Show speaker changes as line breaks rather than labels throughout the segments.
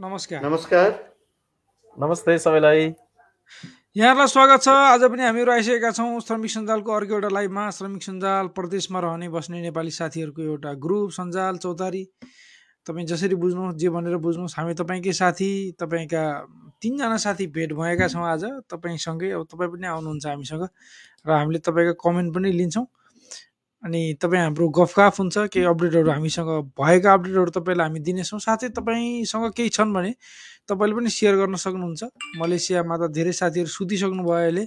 नमस्कार।
नमस्कार।
नमस्ते सबैलाई।
यहाँलाई स्वागत छ। आज पनि हामीहरू आइसकेका छौँ श्रमिक सञ्जालको अर्को एउटा लाइभमा। श्रमिक सञ्जाल प्रदेशमा रहने बस्ने नेपाली साथीहरूको एउटा ग्रुप सञ्जाल चौतारी। तपाईँ जसरी बुझ्नुहोस् जे भनेर बुझ्नुहोस् हामी तपाईँकै साथी तपाईँका तिनजना साथी भेट भएका छौँ आज। तपाईँसँगै अब तपाईँ पनि आउनुहुन्छ हामीसँग। र हामीले तपाईँको कमेन्ट पनि लिन्छौँ। अनि तपाईँ हाम्रो गफगाफ हुन्छ केही अपडेटहरू हामीसँग भएका अपडेटहरू तपाईँलाई हामी दिनेछौँ। साथै तपाईँसँग केही छन् भने तपाईँले पनि सेयर गर्न सक्नुहुन्छ। मलेसियामा त धेरै साथीहरू सुतिसक्नु भयो अहिले।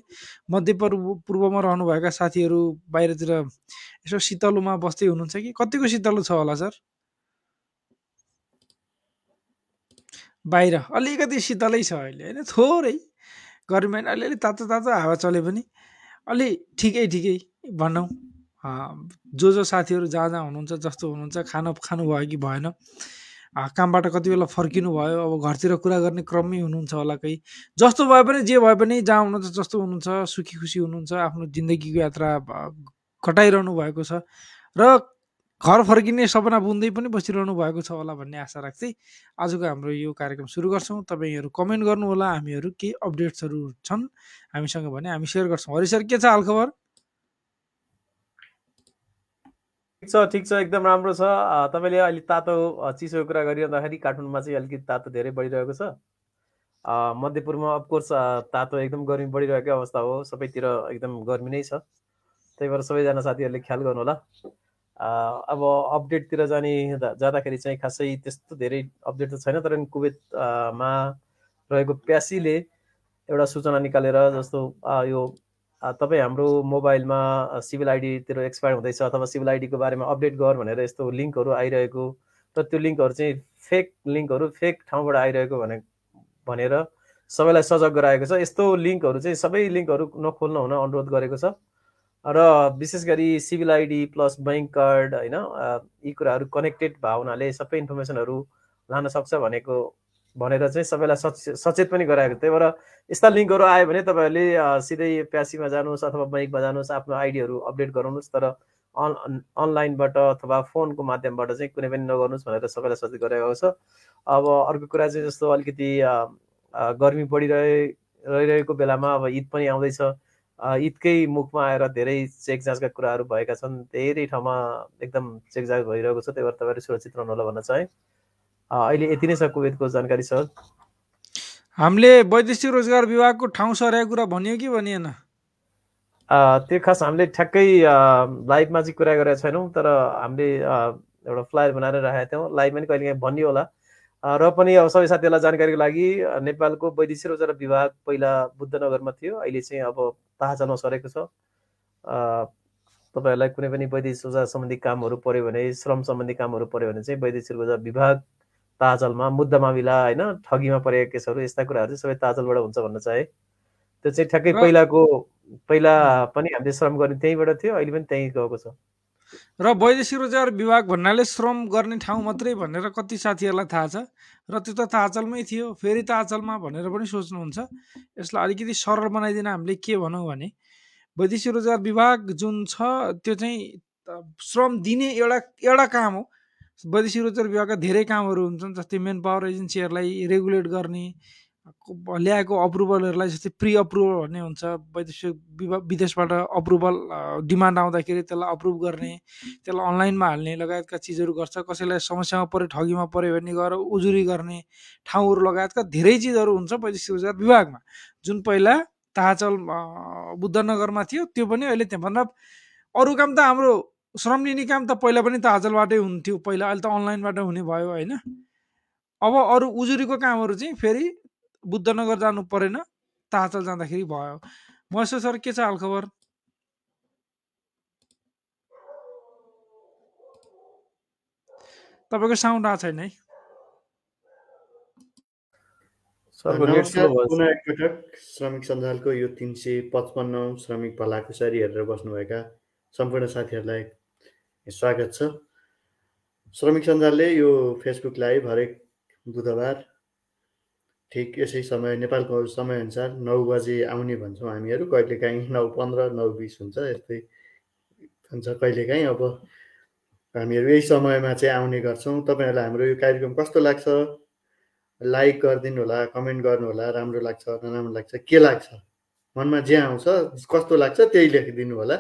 मध्यपूर्व पूर्वमा रहनुभएका साथीहरू बाहिरतिर यसो शीतलोमा बस्दै हुनुहुन्छ कि? कतिको शीतलो छ होला सर? बाहिर अलिकति शीतलै छ अहिले होइन? थोरै गर्मी अलिअलि तातो तातो हावा चले पनि। अलि ठिकै ठिकै भनौँ। जो जो साथीहरू जहाँ जहाँ हुनुहुन्छ जस्तो हुनुहुन्छ खाना खानुभयो कि भएन कामबाट कति बेला फर्किनु भयो अब घरतिर कुरा गर्ने क्रममै हुनुहुन्छ होला कोही। जस्तो भए पनि जे भए पनि जहाँ हुनुहुन्छ जस्तो हुनुहुन्छ सुखी खुसी हुनुहुन्छ आफ्नो जिन्दगीको यात्रा कटाइरहनु भएको छ र घर फर्किने सपना बुन्दै पनि बसिरहनु भएको छ होला भन्ने आशा राख्दै आजको हाम्रो यो कार्यक्रम सुरु गर्छौँ। तपाईँहरू कमेन्ट गर्नुहोला हामीहरू केही अपडेट्सहरू छन् हामीसँग भने हामी सेयर गर्छौँ। हरि सर के छ हालखबर?
ठिक छ ठिक छ एकदम राम्रो छ। तपाईँले अहिले तातो चिसोको कुरा गरिरहँदाखेरि काठमाडौँमा चाहिँ अलिकति तातो धेरै बढिरहेको छ। मध्यपुरमा अफकोर्स तातो एकदम गर्मी बढिरहेकै अवस्था हो। सबैतिर एकदम गर्मी नै छ। त्यही भएर सबैजना साथीहरूले ख्याल गर्नु होला अब अपडेटतिर जाने जाँदाखेरि चाहिँ खासै त्यस्तो धेरै अपडेट त छैन तर कुवेतमा रहेको प्यासीले एउटा सूचना निकालेर जस्तो यो तपाईँ हाम्रो मोबाइलमा सिभिल आइडीतिर एक्सपायर हुँदैछ अथवा सिभिल आइडीको बारेमा अपडेट गर भनेर यस्तो लिङ्कहरू आइरहेको र त्यो लिङ्कहरू चाहिँ फेक लिङ्कहरू फेक ठाउँबाट आइरहेको भने भनेर सबैलाई सजग गराएको छ। यस्तो लिङ्कहरू चाहिँ सबै लिङ्कहरू नखोल्न हुन अनुरोध गरेको छ। र विशेष गरी civil ID plus bank card होइन यी कुराहरू कनेक्टेड भएको हुनाले सबै इन्फर्मेसनहरू लान सक्छ भनेको भनेर चाहिँ सबैलाई सचेत पनि गराएको त्यही भएर यस्ता लिङ्कहरू आयो भने तपाईँहरूले सिधै प्यासीमा जानुहोस् अथवा बैङ्कमा जानुहोस् आफ्नो आइडीहरू अपडेट गराउनुहोस् तर अन अनलाइनबाट अथवा फोनको माध्यमबाट चाहिँ कुनै पनि नगर्नुहोस् भनेर सबैलाई सचेत गराएको छ। अब अर्को कुरा चाहिँ जस्तो अलिकति गर्मी बढिरहे रहिरहेको बेलामा अब ईद पनि आउँदैछ। ईदकै मुखमा आएर धेरै चेक जाँचका कुराहरू भएका छन्। धेरै ठाउँमा एकदम चेक जाँच भइरहेको छ। त्यही भएर तपाईँहरू सुरक्षित रहनु होला भन्न चाहेँ। अहिले यति नै छ कुवेतको जानकारी छ
हामीले वैदेशिक रोजगार विभागको ठाउँ सरेको कुरा भनियो कि भनिएन
त्यो खास हामीले ठ्याक्कै लाइभमा चाहिँ कुरा गरेका छैनौँ तर हामीले एउटा फ्लायर बनाएर राखेका थियौँ। लाइभमा पनि कहिले काहीँ भनियो होला। र पनि अब सबै साथीहरूलाई जानकारीको लागि नेपालको वैदेशिक रोजगार विभाग पहिला बुद्धनगरमा थियो। अहिले चाहिँ अब ताहाचलमा सरेको छ। तपाईँहरूलाई कुनै पनि वैदेशिक रोजगार सम्बन्धी कामहरू पऱ्यो भने श्रम सम्बन्धी कामहरू पऱ्यो भने चाहिँ वैदेशिक रोजगार विभाग ताजलमा मुद्दा मामिला होइन? ठगीमा परेका केसहरू यस्ता कुराहरू चाहिँ सबै ताजलबाट हुन्छ भन्न चाहे। त्यो चाहिँ ठ्याक्कै पहिलाको पहिला पनि हामीले श्रम गर्ने त्यहीँबाट थियो अहिले पनि त्यहीँ गएको छ।
र वैदेशिक रोजगार विभाग भन्नाले श्रम गर्ने ठाउँ मात्रै भनेर कति साथीहरूलाई थाहा छ? र त्यो त ताचलमै थियो फेरि ताचलमा भनेर पनि सोच्नुहुन्छ। यसलाई अलिकति सरल बनाइदिन हामीले के भनौँ भने वैदेशिक रोजगार विभाग जुन छ त्यो चाहिँ श्रम दिने एउटा एउटा काम हो। वैदेशिक रोजगार विभागका धेरै कामहरू हुन्छन् जस्तै मेन पावर एजेन्सीहरूलाई रेगुलेट गर्ने ल्याएको अप्रुभलहरूलाई जस्तै प्रि अप्रुभल भन्ने हुन्छ वैदेशिक विदेशबाट अप्रुभल डिमान्ड आउँदाखेरि त्यसलाई अप्रुभ गर्ने त्यसलाई अनलाइनमा हाल्ने लगायतका चिजहरू गर्छ कसैलाई समस्यामा पऱ्यो ठगीमा पऱ्यो भने गएर उजुरी गर्ने ठाउँहरू लगायतका धेरै चिजहरू हुन्छ वैदेशिक रोजगार विभागमा। जुन पहिला ताचल बुद्धनगरमा थियो त्यो पनि अहिले त्यहाँभन्दा अरू काम त हाम्रो श्रम लिने काम त पहिला पनि त हाजलबाटै हुन्थ्यो। पहिला अहिले त अनलाइनबाट हुने भयो होइन। अब अरू उजुरीको कामहरू चाहिँ फेरि बुद्धनगर जानु परेन ताचल जाँदाखेरि भयो। महेश्वर सर के छ हालखबर? तपाईँको साउन्ड आएको छैन है।
श्रमिक सञ्जालको यो तिन सय पचपन्न श्रमिक भलाकुसारी हेरेर बस्नुभएका सम्पूर्ण साथीहरूलाई स्वागत छ। श्रमिक सञ्जालले यो फेसबुक लाइभ हरेक बुधबार ठिक यसै समय नेपालको समयअनुसार नौ बजे आउने भन्छौँ हामीहरू। कहिलेकाहीँ नौ पन्ध्र नौ बिस हुन्छ यस्तै हुन्छ कहिलेकाहीँ अब हामीहरू यही समयमा चाहिँ आउने गर्छौँ। तपाईँहरूलाई हाम्रो यो कार्यक्रम कस्तो लाग्छ? लाइक गरिदिनु होला कमेन्ट गर्नु होला राम्रो लाग्छ नराम्रो लाग्छ के लाग्छ? मनमा जे आउँछ कस्तो लाग्छ त्यही लेखिदिनु होला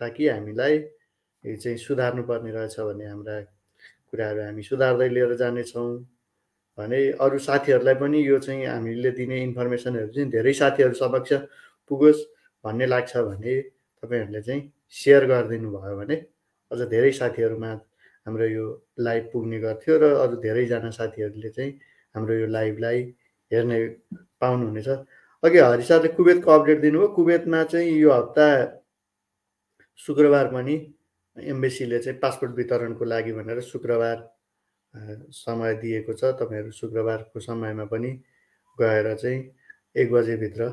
ताकि हामीलाई चाहिँ सुधार्नु पर्ने रहेछ भन्ने हाम्रा कुराहरू हामी सुधार्दै लिएर जानेछौँ। भने अरू साथीहरूलाई पनि यो चाहिँ हामीले दिने इन्फर्मेसनहरू चाहिँ धेरै साथीहरू समक्ष पुगोस् भन्ने लाग्छ भने तपाईँहरूले चाहिँ सेयर गरिदिनु भयो भने अझ धेरै साथीहरूमा हाम्रो यो लाइभ पुग्ने गर्थ्यो र अरू धेरैजना साथीहरूले चाहिँ हाम्रो यो लाइभलाई हेर्ने पाउनुहुनेछ। अघि हरि सरले कुवेतको अपडेट दिनुभयो। कुवेतमा चाहिँ यो हप्ता शुक्रबार पनि एम्बेसीले चाहिँ पासपोर्ट वितरणको लागि भनेर शुक्रबार समय दिएको छ। तपाईँहरू शुक्रबारको समयमा पनि गएर चाहिँ एक बजेभित्र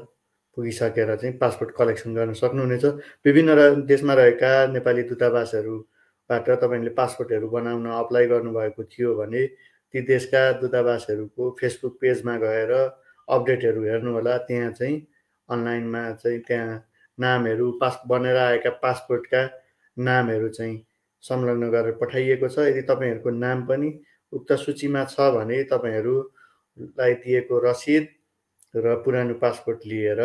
पुगिसकेर चाहिँ पासपोर्ट कलेक्सन गर्न सक्नुहुनेछ। विभिन्न देशमा रहेका नेपाली दूतावासहरूबाट तपाईँले पासपोर्टहरू बनाउन अप्लाई गर्नुभएको थियो भने ती देशका दूतावासहरूको फेसबुक पेजमा गएर अपडेटहरू हेर्नुहोला। त्यहाँ चाहिँ अनलाइनमा चाहिँ त्यहाँ नामहरू पास बनेर आएका पासपोर्टका नामहरू चाहिँ संलग्न गरेर पठाइएको छ। यदि तपाईँहरूको नाम पनि उक्त सूचीमा छ भने तपाईँहरूलाई दिएको रसिद र पुरानो पासपोर्ट लिएर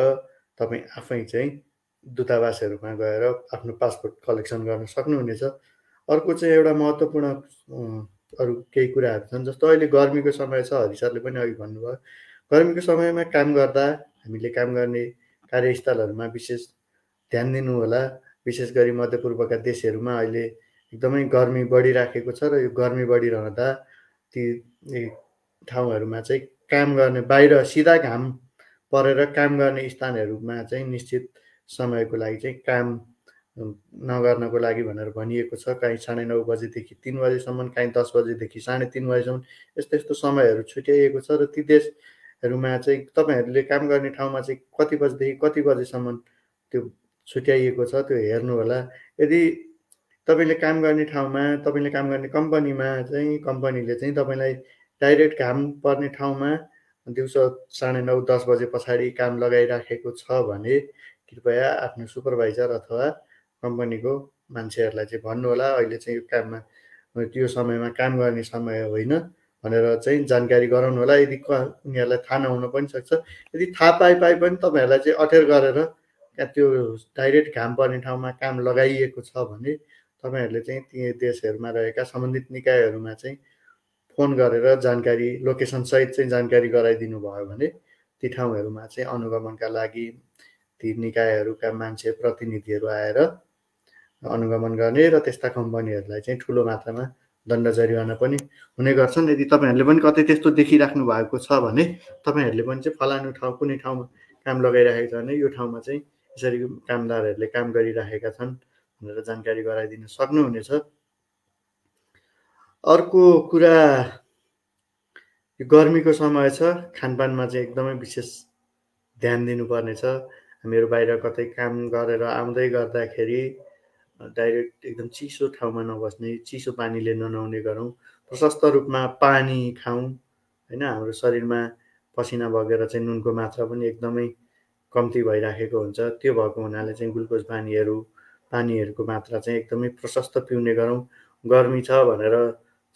तपाईँ आफै चाहिँ दूतावासहरूमा गएर आफ्नो पासपोर्ट कलेक्सन गर्न सक्नुहुनेछ। अर्को चाहिँ एउटा महत्त्वपूर्ण अरू केही कुराहरू छन् जस्तो अहिले गर्मीको समय छ। हरि सरले पनि अघि भन्नुभयो गर्मीको समयमा काम गर्दा हामीले काम गर्ने कार्यस्थलहरूमा विशेष ध्यान दिनु होला विशेष गरी मध्यपूर्वका देशहरूमा अहिले एकदमै गर्मी बढिराखेको छ र यो गर्मी बढिरहँदा ती ठाउँहरूमा चाहिँ काम गर्ने बाहिर सिधा घाम परेर काम गर्ने स्थानहरूमा चाहिँ निश्चित समयको लागि चाहिँ काम नगर्नको लागि भनेर भनिएको छ। काहीँ साढे नौ बजीदेखि तिन बजीसम्म काहीँ दस बजीदेखि साढे तिन बजीसम्म यस्तो यस्तो समयहरू छुट्याइएको छ र ती देशहरूमा चाहिँ तपाईँहरूले काम गर्ने ठाउँमा चाहिँ कति बजीदेखि कति बजीसम्म त्यो छुट्याइएको छ त्यो हेर्नु होला यदि तपाईँले काम गर्ने ठाउँमा तपाईँले काम गर्ने कम्पनीमा चाहिँ कम्पनीले चाहिँ तपाईँलाई डाइरेक्ट घाम पर्ने ठाउँमा दिउँसो साढे नौ दस बजे पछाडि काम लगाइराखेको छ भने कृपया आफ्नो सुपरभाइजर अथवा कम्पनीको मान्छेहरूलाई चाहिँ भन्नु होला अहिले चाहिँ यो काममा त्यो समयमा काम गर्ने समय होइन भनेर चाहिँ जानकारी गराउनु होला यदि उनीहरूलाई थाहा नहुन पनि सक्छ। यदि थाहा पाइ पाए पनि तपाईँहरूलाई चाहिँ अटेर गरेर त्यो डाइरेक्ट घाम पर्ने ठाउँमा काम लगाइएको छ भने तपाईँहरूले चाहिँ ती देशहरूमा रहेका सम्बन्धित निकायहरूमा चाहिँ फोन गरेर जानकारी लोकेसनसहित चाहिँ जानकारी गराइदिनु भयो भने ती ठाउँहरूमा चाहिँ अनुगमनका लागि ती निकायहरूका मान्छे प्रतिनिधिहरू आएर अनुगमन गर्ने र त्यस्ता कम्पनीहरूलाई चाहिँ ठुलो मात्रामा दण्ड जरिवाना पनि हुने गर्छन्। यदि तपाईँहरूले पनि कतै त्यस्तो देखिराख्नु भएको छ भने तपाईँहरूले पनि चाहिँ फलानु ठाउँ कुनै ठाउँमा काम लगाइराखेको छ भने यो ठाउँमा चाहिँ यसरी कामदारहरूले काम गरिराखेका छन् भनेर जानकारी गराइदिन सक्नुहुनेछ। अर्को कुरा यो गर्मीको समय छ खानपानमा चाहिँ एकदमै विशेष ध्यान दिनुपर्ने छ हामीहरू बाहिर कतै काम गरेर आउँदै गर्दाखेरि डाइरेक्ट एकदम चिसो ठाउँमा नबस्ने चिसो पानीले ननुहाउने गरौँ। प्रशस्त रूपमा पानी खाउँ होइन? हाम्रो शरीरमा पसिना बगेर चाहिँ नुनको मात्रा पनि एकदमै कम्ती भइराखेको हुन्छ। त्यो भएको हुनाले चाहिँ ग्लुकोज पानीहरू पानीहरूको मात्रा चाहिँ एकदमै प्रशस्त पिउने गरौँ। गर्मी छ भनेर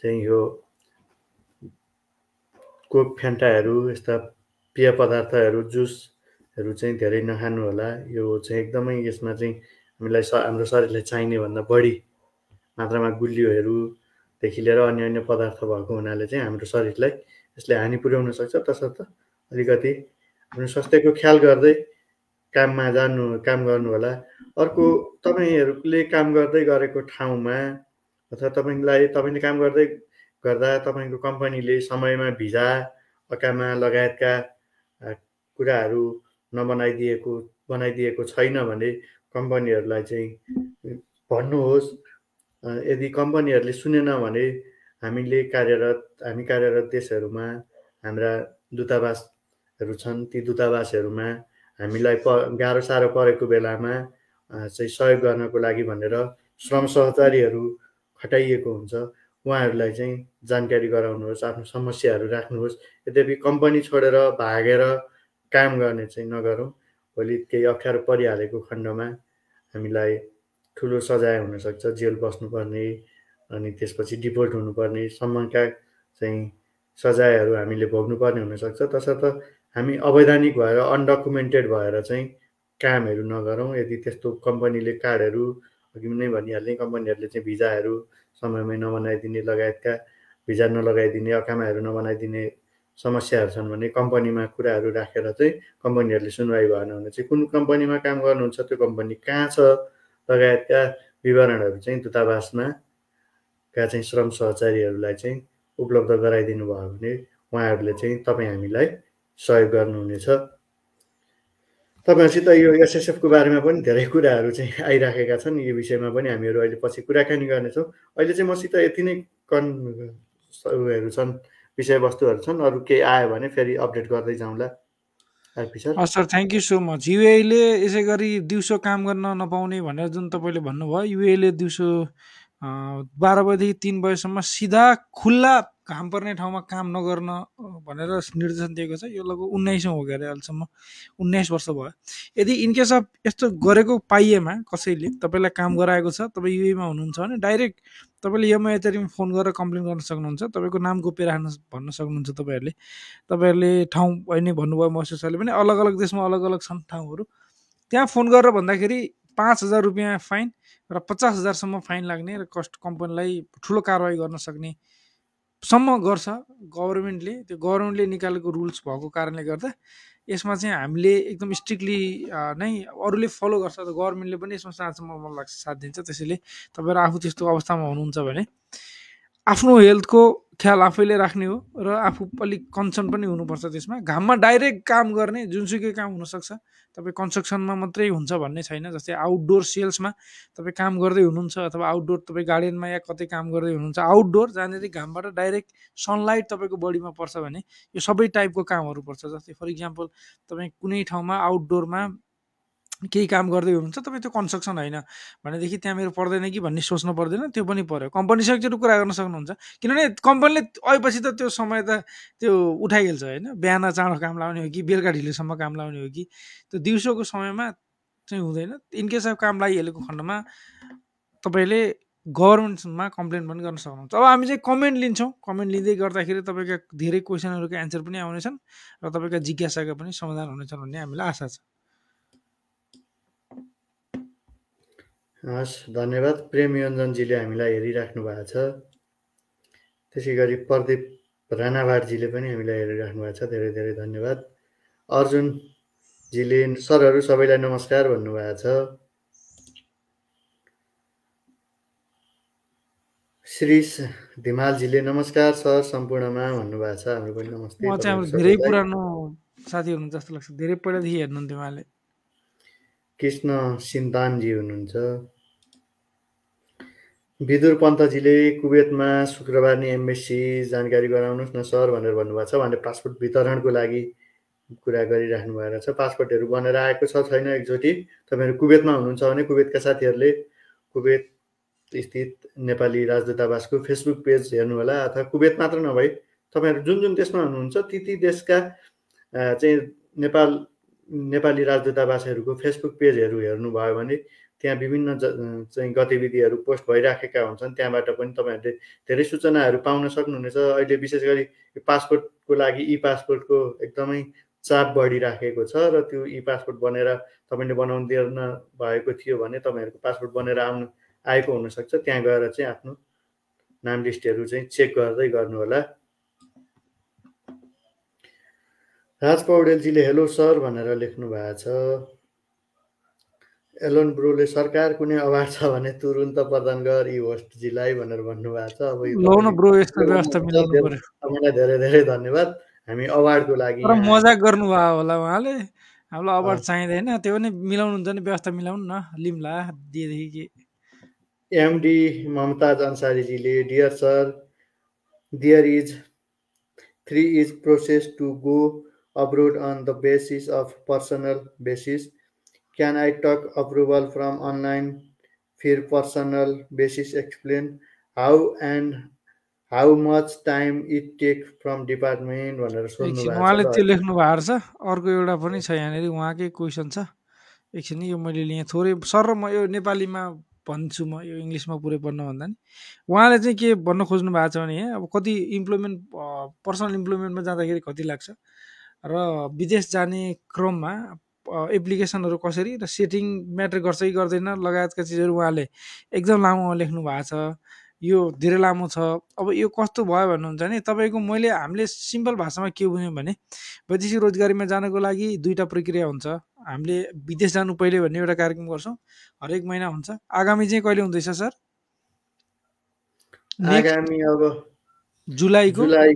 चाहिँ यो कोक फ्यान्टाहरू यस्ता पेय पदार्थहरू जुसहरू चाहिँ धेरै नखानु होला। यो चाहिँ एकदमै यसमा चाहिँ हामीलाई हाम्रो शरीरलाई चाहिने भन्दा बढी मात्रामा गुलियोहरूदेखि लिएर अन्य अन्य पदार्थ भएको हुनाले चाहिँ हाम्रो शरीरलाई यसले हानि पुर्याउन सक्छ। तसर्थ अलिकति आफ्नो स्वास्थ्यको ख्याल गर्दै काममा जानु काम गर्नु होला। अर्को तपाईँहरूले काम गर्दै गरेको ठाउँमा अथवा तपाईँलाई तपाईँले काम गर्दै गर्दा तपाईँको कम्पनीले समयमा भिजा अकामा लगायतका कुराहरू नबनाइदिएको बनाइदिएको छैन भने कम्पनीहरूलाई चाहिँ भन्नुहोस्। यदि कम्पनीहरूले सुनेन भने हामीले कार्यरत हामी कार्यरत देशहरूमा हाम्रा दूतावासहरू छन् ती दूतावासहरूमा हामीलाई प गाह्रो साह्रो परेको बेलामा चाहिँ सहयोग गर्नको लागि भनेर श्रम सहचारीहरू खटाइएको हुन्छ। उहाँहरूलाई चाहिँ जानकारी गराउनुहोस् आफ्नो समस्याहरू राख्नुहोस्। यद्यपि कम्पनी छोडेर भागेर काम गर्ने चाहिँ नगरौँ। भोलि केही अप्ठ्यारो परिहालेको खण्डमा हामीलाई ठुलो सजाय हुनसक्छ। जेल बस्नुपर्ने अनि त्यसपछि डिपोर्ट हुनुपर्ने सम्मका चाहिँ सजायहरू हामीले भोग्नुपर्ने हुनसक्छ। तसर्थ हामी अवैधानिक भएर अनडकुमेन्टेड भएर चाहिँ कामहरू नगरौँ। यदि त्यस्तो कम्पनीले कार्डहरू अघि नै भनिहालेँ कम्पनीहरूले चाहिँ भिजाहरू समयमै नबनाइदिने लगायतका भिजा नलगाइदिने अकामाहरू नबनाइदिने समस्याहरू छन् भने कम्पनीमा कुराहरू राखेर चाहिँ कम्पनीहरूले सुनवाई भएन भने चाहिँ कुन कम्पनीमा काम गर्नुहुन्छ त्यो कम्पनी कहाँ छ? लगायतका विवरणहरू चाहिँ दूतावासमा का चाहिँ श्रम सहचारीहरूलाई चाहिँ उपलब्ध गराइदिनु भयो भने उहाँहरूले चाहिँ तपाईँ हामीलाई सहयोग गर्नुहुनेछ। तपाईँहरूसित यो एसएसएफको बारेमा पनि धेरै कुराहरू चाहिँ आइराखेका छन्। यो विषयमा पनि हामीहरू अहिले पछि कुराकानी गर्नेछौँ। अहिले चाहिँ मसित यति नै कन् उयोहरू छन् विषयवस्तुहरू छन्। अरू केही आयो भने फेरि अपडेट गर्दै जाउँला। Sir.
Thank you so much युएले यसै गरी दिउँसो काम गर्न नपाउने भनेर जुन तपाईँले भन्नुभयो युएले दिउँसो बाह्र बजीदेखि तिन बजीसम्म सिधा खुल्ला घाम पर्ने ठाउँमा काम नगर्न भनेर निर्देशन दिएको छ। यो लगभग उन्नाइसौँ हो गएर अहिलेसम्म। उन्नाइस वर्ष भयो। यदि इनकेस अफ यस्तो गरेको पाइएमा कसैले तपाईँलाई काम गराएको छ तपाईँ युएमा हुनुहुन्छ भने डाइरेक्ट तपाईँले यमा यतारिम फोन गरेर कम्प्लेन गर्न सक्नुहुन्छ। तपाईँको नाम गोप्य राख्न भन्न सक्नुहुन्छ तपाईँहरूले। तपाईँहरूले ठाउँ होइन भन्नुभयो महसुसहरूले पनि अलग अलग देशमा अलग अलग छन् ठाउँहरू। त्यहाँ फोन गरेर भन्दाखेरि पाँच हजार रुपियाँ फाइन र पचास हजारसम्म फाइन लाग्ने र कस्ट कम्पनीलाई ठुलो कारवाही गर्न सक्ने सम्म गर्छ गभर्मेन्टले। त्यो गभर्मेन्टले निकालेको रुल्स भएको कारणले गर्दा यसमा चाहिँ हामीले एकदम स्ट्रिक्टली नै अरूले फलो गर्छ त गभर्मेन्टले पनि यसमा साँच्चमा मलाई लाग्छ साथ दिन्छ। त्यसैले तपाईँहरू आफू त्यस्तो अवस्थामा हुनुहुन्छ भने आफ्नो हेल्थको ख्याल आफैले राख्ने हो र आफू अलिक कन्सर्न पनि हुनुपर्छ त्यसमा। घाममा डाइरेक्ट काम गर्ने जुनसुकै काम हुनसक्छ तपाईँ कन्स्ट्रक्सनमा मात्रै हुन्छ भन्ने छैन जस्तै आउटडोर सेल्समा तपाईँ काम गर्दै हुनुहुन्छ अथवा आउटडोर तपाईँ गार्डनमा या कतै काम गर्दै हुनुहुन्छ आउटडोर जहाँनिर घामबाट डाइरेक्ट सनलाइट तपाईँको बडीमा पर्छ भने यो सबै टाइपको कामहरू पर्छ। जस्तै फर इक्जाम्पल तपाईँ कुनै ठाउँमा आउटडोरमा केही काम गर्दै हुनुहुन्छ तपाईँ त्यो कन्स्ट्रक्सन होइन। भनेदेखि त्यहाँ मेरो पर्दैन कि भन्ने सोच्नु पर्दैन त्यो पनि पऱ्यो कम्पनीसँग चाहिँ कुरा गर्न सक्नुहुन्छ। किनभने कम्पनीले अएपछि त त्यो समय त त्यो उठाइहाल्छ होइन। बिहान चाँडो काम लाउने हो कि बेलुका ढिलोसम्म काम लाउने हो कि त्यो दिउँसोको समयमा चाहिँ हुँदैन। इनकेस अफ काम लागिहालेको खण्डमा तपाईँले गभर्मेन्टमा कम्प्लेन पनि गर्न सक्नुहुन्छ। अब हामी चाहिँ कमेन्ट लिन्छौँ। कमेन्ट लिँदै गर्दाखेरि तपाईँका धेरै क्वेसनहरूको एन्सर पनि आउनेछन् र तपाईँका जिज्ञासाका पनि समाधान हुनेछन् भन्ने हामीलाई आशा छ।
हस् धन्यवाद प्रेम योञ्जनजीले हामीलाई हेरिराख्नु भएको छ त्यसै गरी प्रदीप राणावारजीले पनि हामीलाई हेरिराख्नु भएको छ धेरै धेरै धन्यवाद अर्जुनजीले सरहरू सबैलाई नमस्कार भन्नुभएको छ श्री धिमालजीले नमस्कार सर सम्पूर्णमा भन्नुभएको छ हाम्रो पनि नमस्ते
म चाहिँ हाम्रो धेरै पुरानो साथी हुनुहुन्छ जस्तो लाग्छ धेरै पहिलादेखि हेर्नुहुन्थ्यो उहाँले
कृष्ण सिन्तानजी हुनुहुन्छ विदुर पन्तजीले कुवेतमा शुक्रबार नि एमबेसी जानकारी गराउनुहोस् न सर भनेर भन्नुभएको छ। उहाँले पासपोर्ट वितरणको लागि कुरा गरिराख्नु भएको छ। पासपोर्टहरू बनेर आएको छ छैन एकचोटि। तपाईँहरू कुवेतमा हुनुहुन्छ भने कुवेतका साथीहरूले कुवेत स्थित नेपाली राजदूतावासको फेसबुक पेज हेर्नु होला अथवा कुवेत मात्र नभई तपाईँहरू जुन जुन देशमा हुनुहुन्छ ती ती देशका चाहिँ नेपाल नेपाली राजदूतावासहरूको फेसबुक पेजहरू हेर्नुभयो भने त्यहाँ विभिन्न चाहिँ गतिविधिहरू पोस्ट भइराखेका हुन्छन्। त्यहाँबाट पनि तपाईँहरूले धेरै सूचनाहरू पाउन सक्नुहुनेछ। अहिले विशेष गरी पासपोर्टको लागि ई पासपोर्टको एकदमै चाप बढिराखेको छ र त्यो ई पासपोर्ट बनेर तपाईँले बनाउनु दिएन भएको थियो भने तपाईँहरूको पासपोर्ट बनेर आउनु आएको हुनसक्छ। त्यहाँ गएर चाहिँ आफ्नो नाम लिस्टहरू चाहिँ चेक गर्दै गर्नु होला राज पौडेलजीले हेलो सर भनेर लेख्नु भएको छ। एलोन ब्रोले सरकार कुनै अवार्ड छ भने तुरुन्त प्रदान गर यी होस्टजीलाई भनेर भन्नुभएको छ। अब धेरै धेरै धन्यवाद। हामी अवार्डको लागि
मजाक गर्नुभयो होला उहाँले। हामीलाई अवार्ड चाहिँदैन। त्यो पनि मिलाउनुहुन्छ भने व्यवस्था मिलाउनु न। लिम्ला दिएदेखि।
के MD Mumtaz अन्सारीजीले dear sir dear is three is process to go abroad on the basis of personal basis? Can I talk approval from online? For personal basis? Explain how and how much time it take from department? भनेर सोध्नु
उहाँले त्यो लेख्नु भएको छ। अर्को एउटा पनि छ यहाँनिर। उहाँकै क्वेसन छ। एकछिन यो मैले लिएँ। थोरै सर र म यो नेपालीमा भन्छु। म यो इङ्ग्लिसमा पुरै पढ्न भन्दा नि। उहाँले चाहिँ के भन्न खोज्नु भएको छ भने अब कति इम्प्लोइमेन्ट पर्सनल इम्प्लोइमेन्टमा जाँदाखेरि कति लाग्छ? र विदेश जाने क्रममा एप्लिकेसनहरू कसरी र सेटिङ म्याटर गर्छ कि गर्दैन लगायतका चिजहरू उहाँले एकदम लामो लेख्नु भएको छ यो धेरै लामो छ। अब यो कस्तो भयो भन्नुहुन्छ भने तपाईँको मैले हामीले सिम्पल भाषामा के बुझ्यौँ भने वैदेशिक रोजगारीमा जानको लागि दुईवटा प्रक्रिया हुन्छ। हामीले विदेश जानु पहिले भन्ने एउटा कार्यक्रम गर्छौँ हरेक महिना हुन्छ। आगामी चाहिँ कहिले हुँदैछ सर?
आगामी अब
जुलाईको?
जुलाई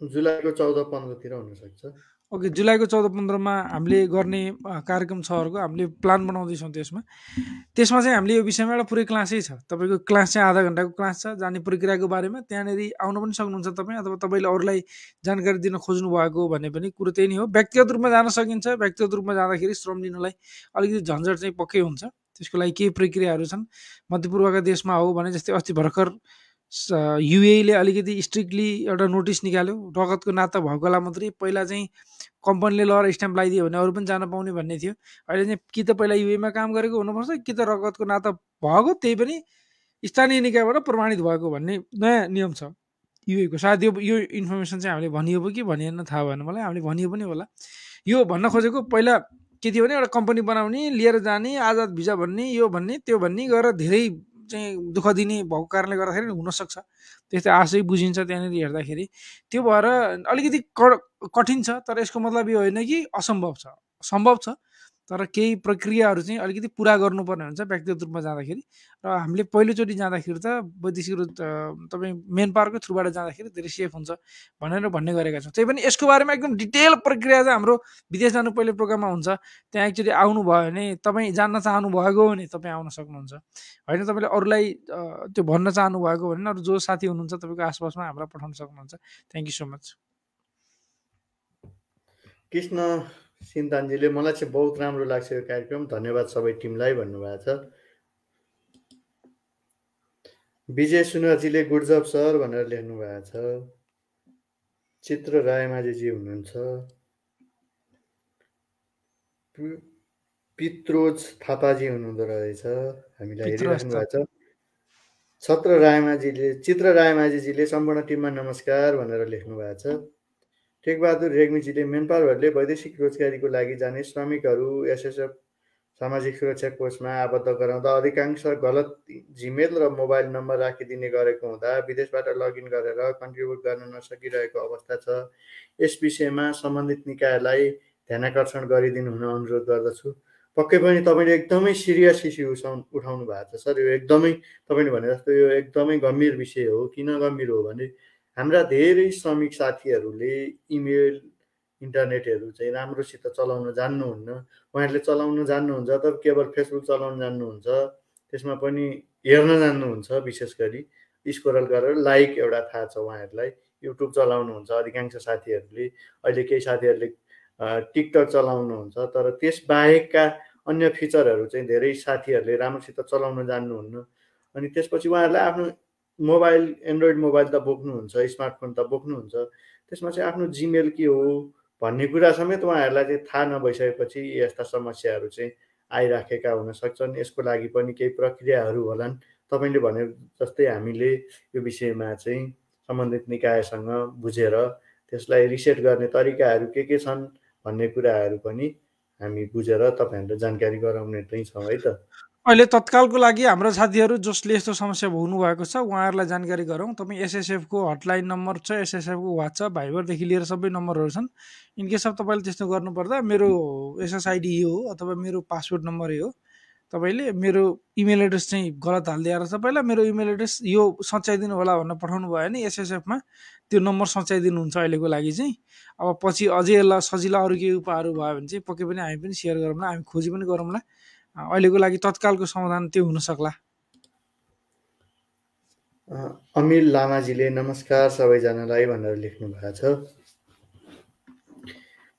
जुलाईको चौध पन्ध्रतिर हुनसक्छ।
ओके जुलाईको चौध पन्ध्रमा हामीले गर्ने कार्यक्रम छ अर्को। हामीले प्लान बनाउँदैछौँ त्यसमा। त्यसमा चाहिँ हामीले यो विषयमा एउटा पुरै क्लासै छ। तपाईँको क्लास चाहिँ आधा घन्टाको क्लास छ जाने प्रक्रियाको बारेमा। त्यहाँनिर आउनु पनि सक्नुहुन्छ तपाईँ अथवा तपाईँले अरूलाई जानकारी दिन खोज्नु भएको भन्ने पनि कुरो त्यही नै हो। व्यक्तिगत रूपमा जान सकिन्छ। व्यक्तिगत रूपमा जाँदाखेरि श्रम लिनलाई अलिकति झन्झट चाहिँ पक्कै हुन्छ। त्यसको लागि केही प्रक्रियाहरू छन्। मध्यपूर्वका देशमा हो भने जस्तै अस्ति भर्खर युएले अलिकति स्ट्रिक्टली एउटा नोटिस निकाल्यो। रगतको नाता भएकोलाई मात्रै। पहिला चाहिँ कम्पनीले लगेर स्ट्याम्प लगाइदियो भने अरू पनि जान पाउने भन्ने थियो। अहिले चाहिँ कि त पहिला युएमा काम गरेको हुनुपर्छ कि त रगतको नाता भएको त्यही पनि स्थानीय निकायबाट प्रमाणित भएको भन्ने नयाँ नियम छ। युएको सायद यो यो इन्फर्मेसन चाहिँ हामीले भनियो कि भनिएन थाहा भएन मलाई। हामीले भनियो पनि होला। यो भन्न खोजेको पहिला के थियो भने एउटा कम्पनी बनाउने लिएर जाने आजाद भिजा भन्ने यो भन्ने त्यो भन्ने गरेर धेरै चाहिँ दुःख दिने भएको कारणले गर्दाखेरि हुनसक्छ। त्यस्तै आशै बुझिन्छ त्यहाँनिर हेर्दाखेरि। त्यो भएर अलिकति कठिन छ तर यसको मतलब यो होइन कि असम्भव छ। सम्भव छ। तर केही प्रक्रियाहरू चाहिँ अलिकति पुरा गर्नुपर्ने हुन्छ व्यक्तिगत रूपमा जाँदाखेरि र हामीले पहिलोचोटि जाँदाखेरि त वैदेशिक तपाईँ मेन पावरकै थ्रुबाट जाँदाखेरि धेरै सेफ हुन्छ भनेर भन्ने गरेका छौँ। त्यही पनि यसको बारेमा एकदम डिटेल प्रक्रिया चाहिँ हाम्रो विदेश जानु पहिले प्रोग्राममा हुन्छ। त्यहाँ एकचोटि आउनुभयो भने तपाईँ जान्न चाहनु भएको भने तपाईँ आउन सक्नुहुन्छ। होइन तपाईँले अरूलाई त्यो भन्न चाहनु भएको भने अरू जो साथी हुनुहुन्छ तपाईँको आसपासमा हामीलाई पठाउन सक्नुहुन्छ। Thank you so much
Krishna सिन्तानजीले मलाई चाहिँ बहुत राम्रो लाग्छ यो कार्यक्रम। धन्यवाद सबै टिमलाई भन्नुभएको छ। विजय सुनरजीले गुड जब सर भनेर लेख्नु भएको छ। चित्र रायमाझीजी हुनुहुन्छ। पित्रोज थापाजी हुनुहुँदो रहेछ। हामीलाई हेरिराख्नु भएको छ। छत्र रायमाझीले चित्र रायमाझीजीले सम्पूर्ण टिममा नमस्कार भनेर लेख्नु भएको छ। टेकबहादुर रेग्मीजीले मेनपावरहरूले वैदेशिक रोजगारीको लागि जाने श्रमिकहरू एसएसएफ सामाजिक सुरक्षा कोषमा आबद्ध गराउँदा अधिकांश गलत जिमेल र मोबाइल नम्बर राखिदिने गरेको हुँदा विदेशबाट लगइन गरेर कन्ट्रिब्युट गर्न नसकिरहेको अवस्था छ। यस विषयमा सम्बन्धित निकायलाई ध्यानकर्षण गरिदिनु हुन अनुरोध गर्दछु। पक्कै पनि तपाईँले एकदमै सिरियस इस्यु उठाउनु भएको छ सर। यो एकदमै तपाईँले भने जस्तो यो एकदमै गम्भीर विषय हो। किन गम्भीर हो भने हाम्रा धेरै श्रमिक साथीहरूले इमेल इन्टरनेटहरू चाहिँ राम्रोसित चलाउन जान्नुहुन्न। उहाँहरूले चलाउन जान्नुहुन्छ तर केवल फेसबुक चलाउन जान्नुहुन्छ। त्यसमा पनि हेर्न जान्नुहुन्छ विशेष गरी। स्कोरल गरेर लाइक एउटा थाहा छ उहाँहरूलाई। युट्युब चलाउनुहुन्छ अधिकांश साथीहरूले। अहिले केही साथीहरूले टिकटक चलाउनुहुन्छ तर त्यस बाहेकका अन्य फिचरहरू चाहिँ धेरै साथीहरूले राम्रोसित चलाउन जान्नुहुन्न। अनि त्यसपछि उहाँहरूलाई आफ्नो मोबाइल एन्ड्रोइड मोबाइल त बोक्नुहुन्छ स्मार्टफोन त बोक्नुहुन्छ त्यसमा चाहिँ आफ्नो जिमेल के हो भन्ने कुरा समेत उहाँहरूलाई चाहिँ थाहा नभइसकेपछि यस्ता समस्याहरू चाहिँ आइराखेका हुन सक्छन् यसको लागि पनि केही प्रक्रियाहरू होलान्। तपाईँले भने जस्तै हामीले यो विषयमा चाहिँ सम्बन्धित निकायसँग बुझेर त्यसलाई रिसेट गर्ने तरिकाहरू के के छन् भन्ने कुराहरू पनि हामी बुझेर तपाईँहरूलाई जानकारी गराउने चाहिँ छौँ है त।
अहिले तत्कालको लागि हाम्रो साथीहरू जसले यस्तो समस्या भोग्नु भएको छ उहाँहरूलाई जानकारी गरौँ। तपाईँ एसएसएफको हटलाइन नम्बर छ एसएसएफको वाट्सएप भाइबरदेखि लिएर सबै नम्बरहरू छन्। इनकेस अफ तपाईँले त्यस्तो गर्नुपर्दा मेरो एसएसआइडी यो हो अथवा मेरो पासवर्ड नम्बर यो हो। तपाईँले मेरो इमेल एड्रेस चाहिँ गलत हालिदिएर तपाईँलाई मेरो इमेल एड्रेस यो सच्याइदिनु होला भनेर पठाउनु भयो भने एसएसएफमा त्यो नम्बर सच्याइदिनुहुन्छ अहिलेको लागि चाहिँ। अब पछि अझै यसलाई सजिलो अरू केही उपायहरू भयो भने चाहिँ पक्कै पनि हामी पनि सेयर गरौँला हामी खोजी पनि गरौँला। अहिलेको लागि तत्कालको समाधान त्यो हुन सक्ला।
अमिल लामाजीले नमस्कार सबैजनालाई भनेर लेख्नु भएको छ।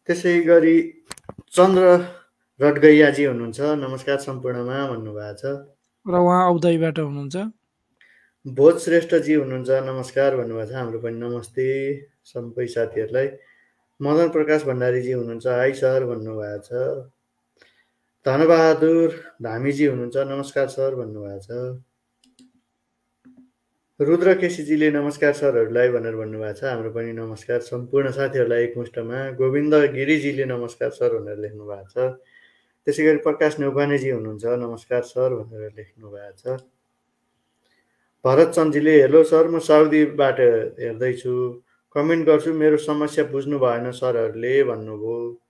त्यसै गरी चन्द्र रटगैयाजी हुनुहुन्छ नमस्कार सम्पूर्णमा भन्नुभएको छ।
र उहाँ औदयबाट हुनुहुन्छ।
भोज श्रेष्ठजी हुनुहुन्छ नमस्कार भन्नुभएको छ। हाम्रो पनि नमस्ते सबै साथीहरूलाई। मदन प्रकाश भण्डारीजी हुनुहुन्छ हाई सर भन्नुभएको छ। धनबहादुर धामीजी हुनुहुन्छ। नमस्कार सर भन्नुभएको छ। रुद्र केसीजीले नमस्कार सरहरूलाई भनेर भन्नुभएको छ। हाम्रो पनि नमस्कार। सम्पूर्ण साथीहरूलाई एकमुष्टमा गोविन्द गिरिजीले नमस्कार सर भनेर लेख्नु भएको छ। त्यसै गरी प्रकाश नेउपानेजी हुनुहुन्छ। नमस्कार सर भनेर लेख्नु भएको छ। भरत चन्दजीले हेलो सर म साउदीबाट हेर्दैछु। कमेन्ट गर्छु। मेरो समस्या बुझ्नु भएन सरहरूले भन्नुभयो।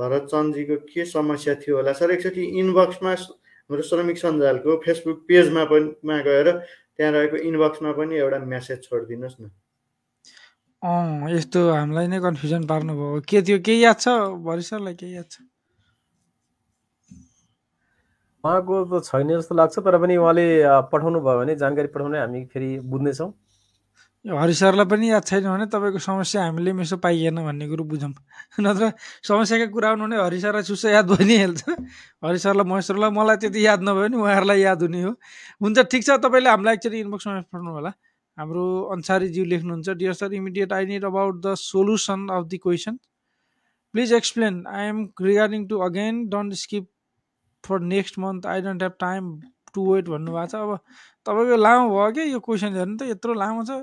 भरत चन्दजीको के समस्या थियो होला? सर एकचोटि इनबक्समा हाम्रो श्रमिक सञ्जालको फेसबुक पेजमा पनि मा गएर त्यहाँ रहेको इनबक्समा पनि एउटा म्यासेज छोडिदिनुहोस् न।
अँ यस्तो हामीलाई नै कन्फ्युजन पार्नुभयो। के थियो? केही याद छ? भरि सरलाई केही याद छ?
उहाँको त छैन जस्तो लाग्छ तर पनि उहाँले पठाउनु भयो भने जानकारी पठाउने हामी फेरि बुझ्नेछौँ।
हरि सरलाई पनि याद छैन भने तपाईँको समस्या हामीले यसो पाइएन भन्ने कुरो बुझौँ। नत्र समस्याकै कुरा आउनु भने हरि चुस्सो याद भइ नै हाल्छ हरि सरलाई महेश्वरलाई मलाई त्यति याद नभयो भने उहाँहरूलाई याद हुने हो। हुन्छ ठिक छ तपाईँले हामीलाई एकचोटि इनबक्समा पठाउनु होला हाम्रो अन्सारीज्यू लेख्नुहुन्छ dear sir immediate I need about the solution of the question please explain I am regarding to again don't skip for next month I don't have time to wait भन्नुभएको छ। अब तपाईँको लामो भयो कि यो क्वेसन हेर्नु त? यत्रो लामो छ।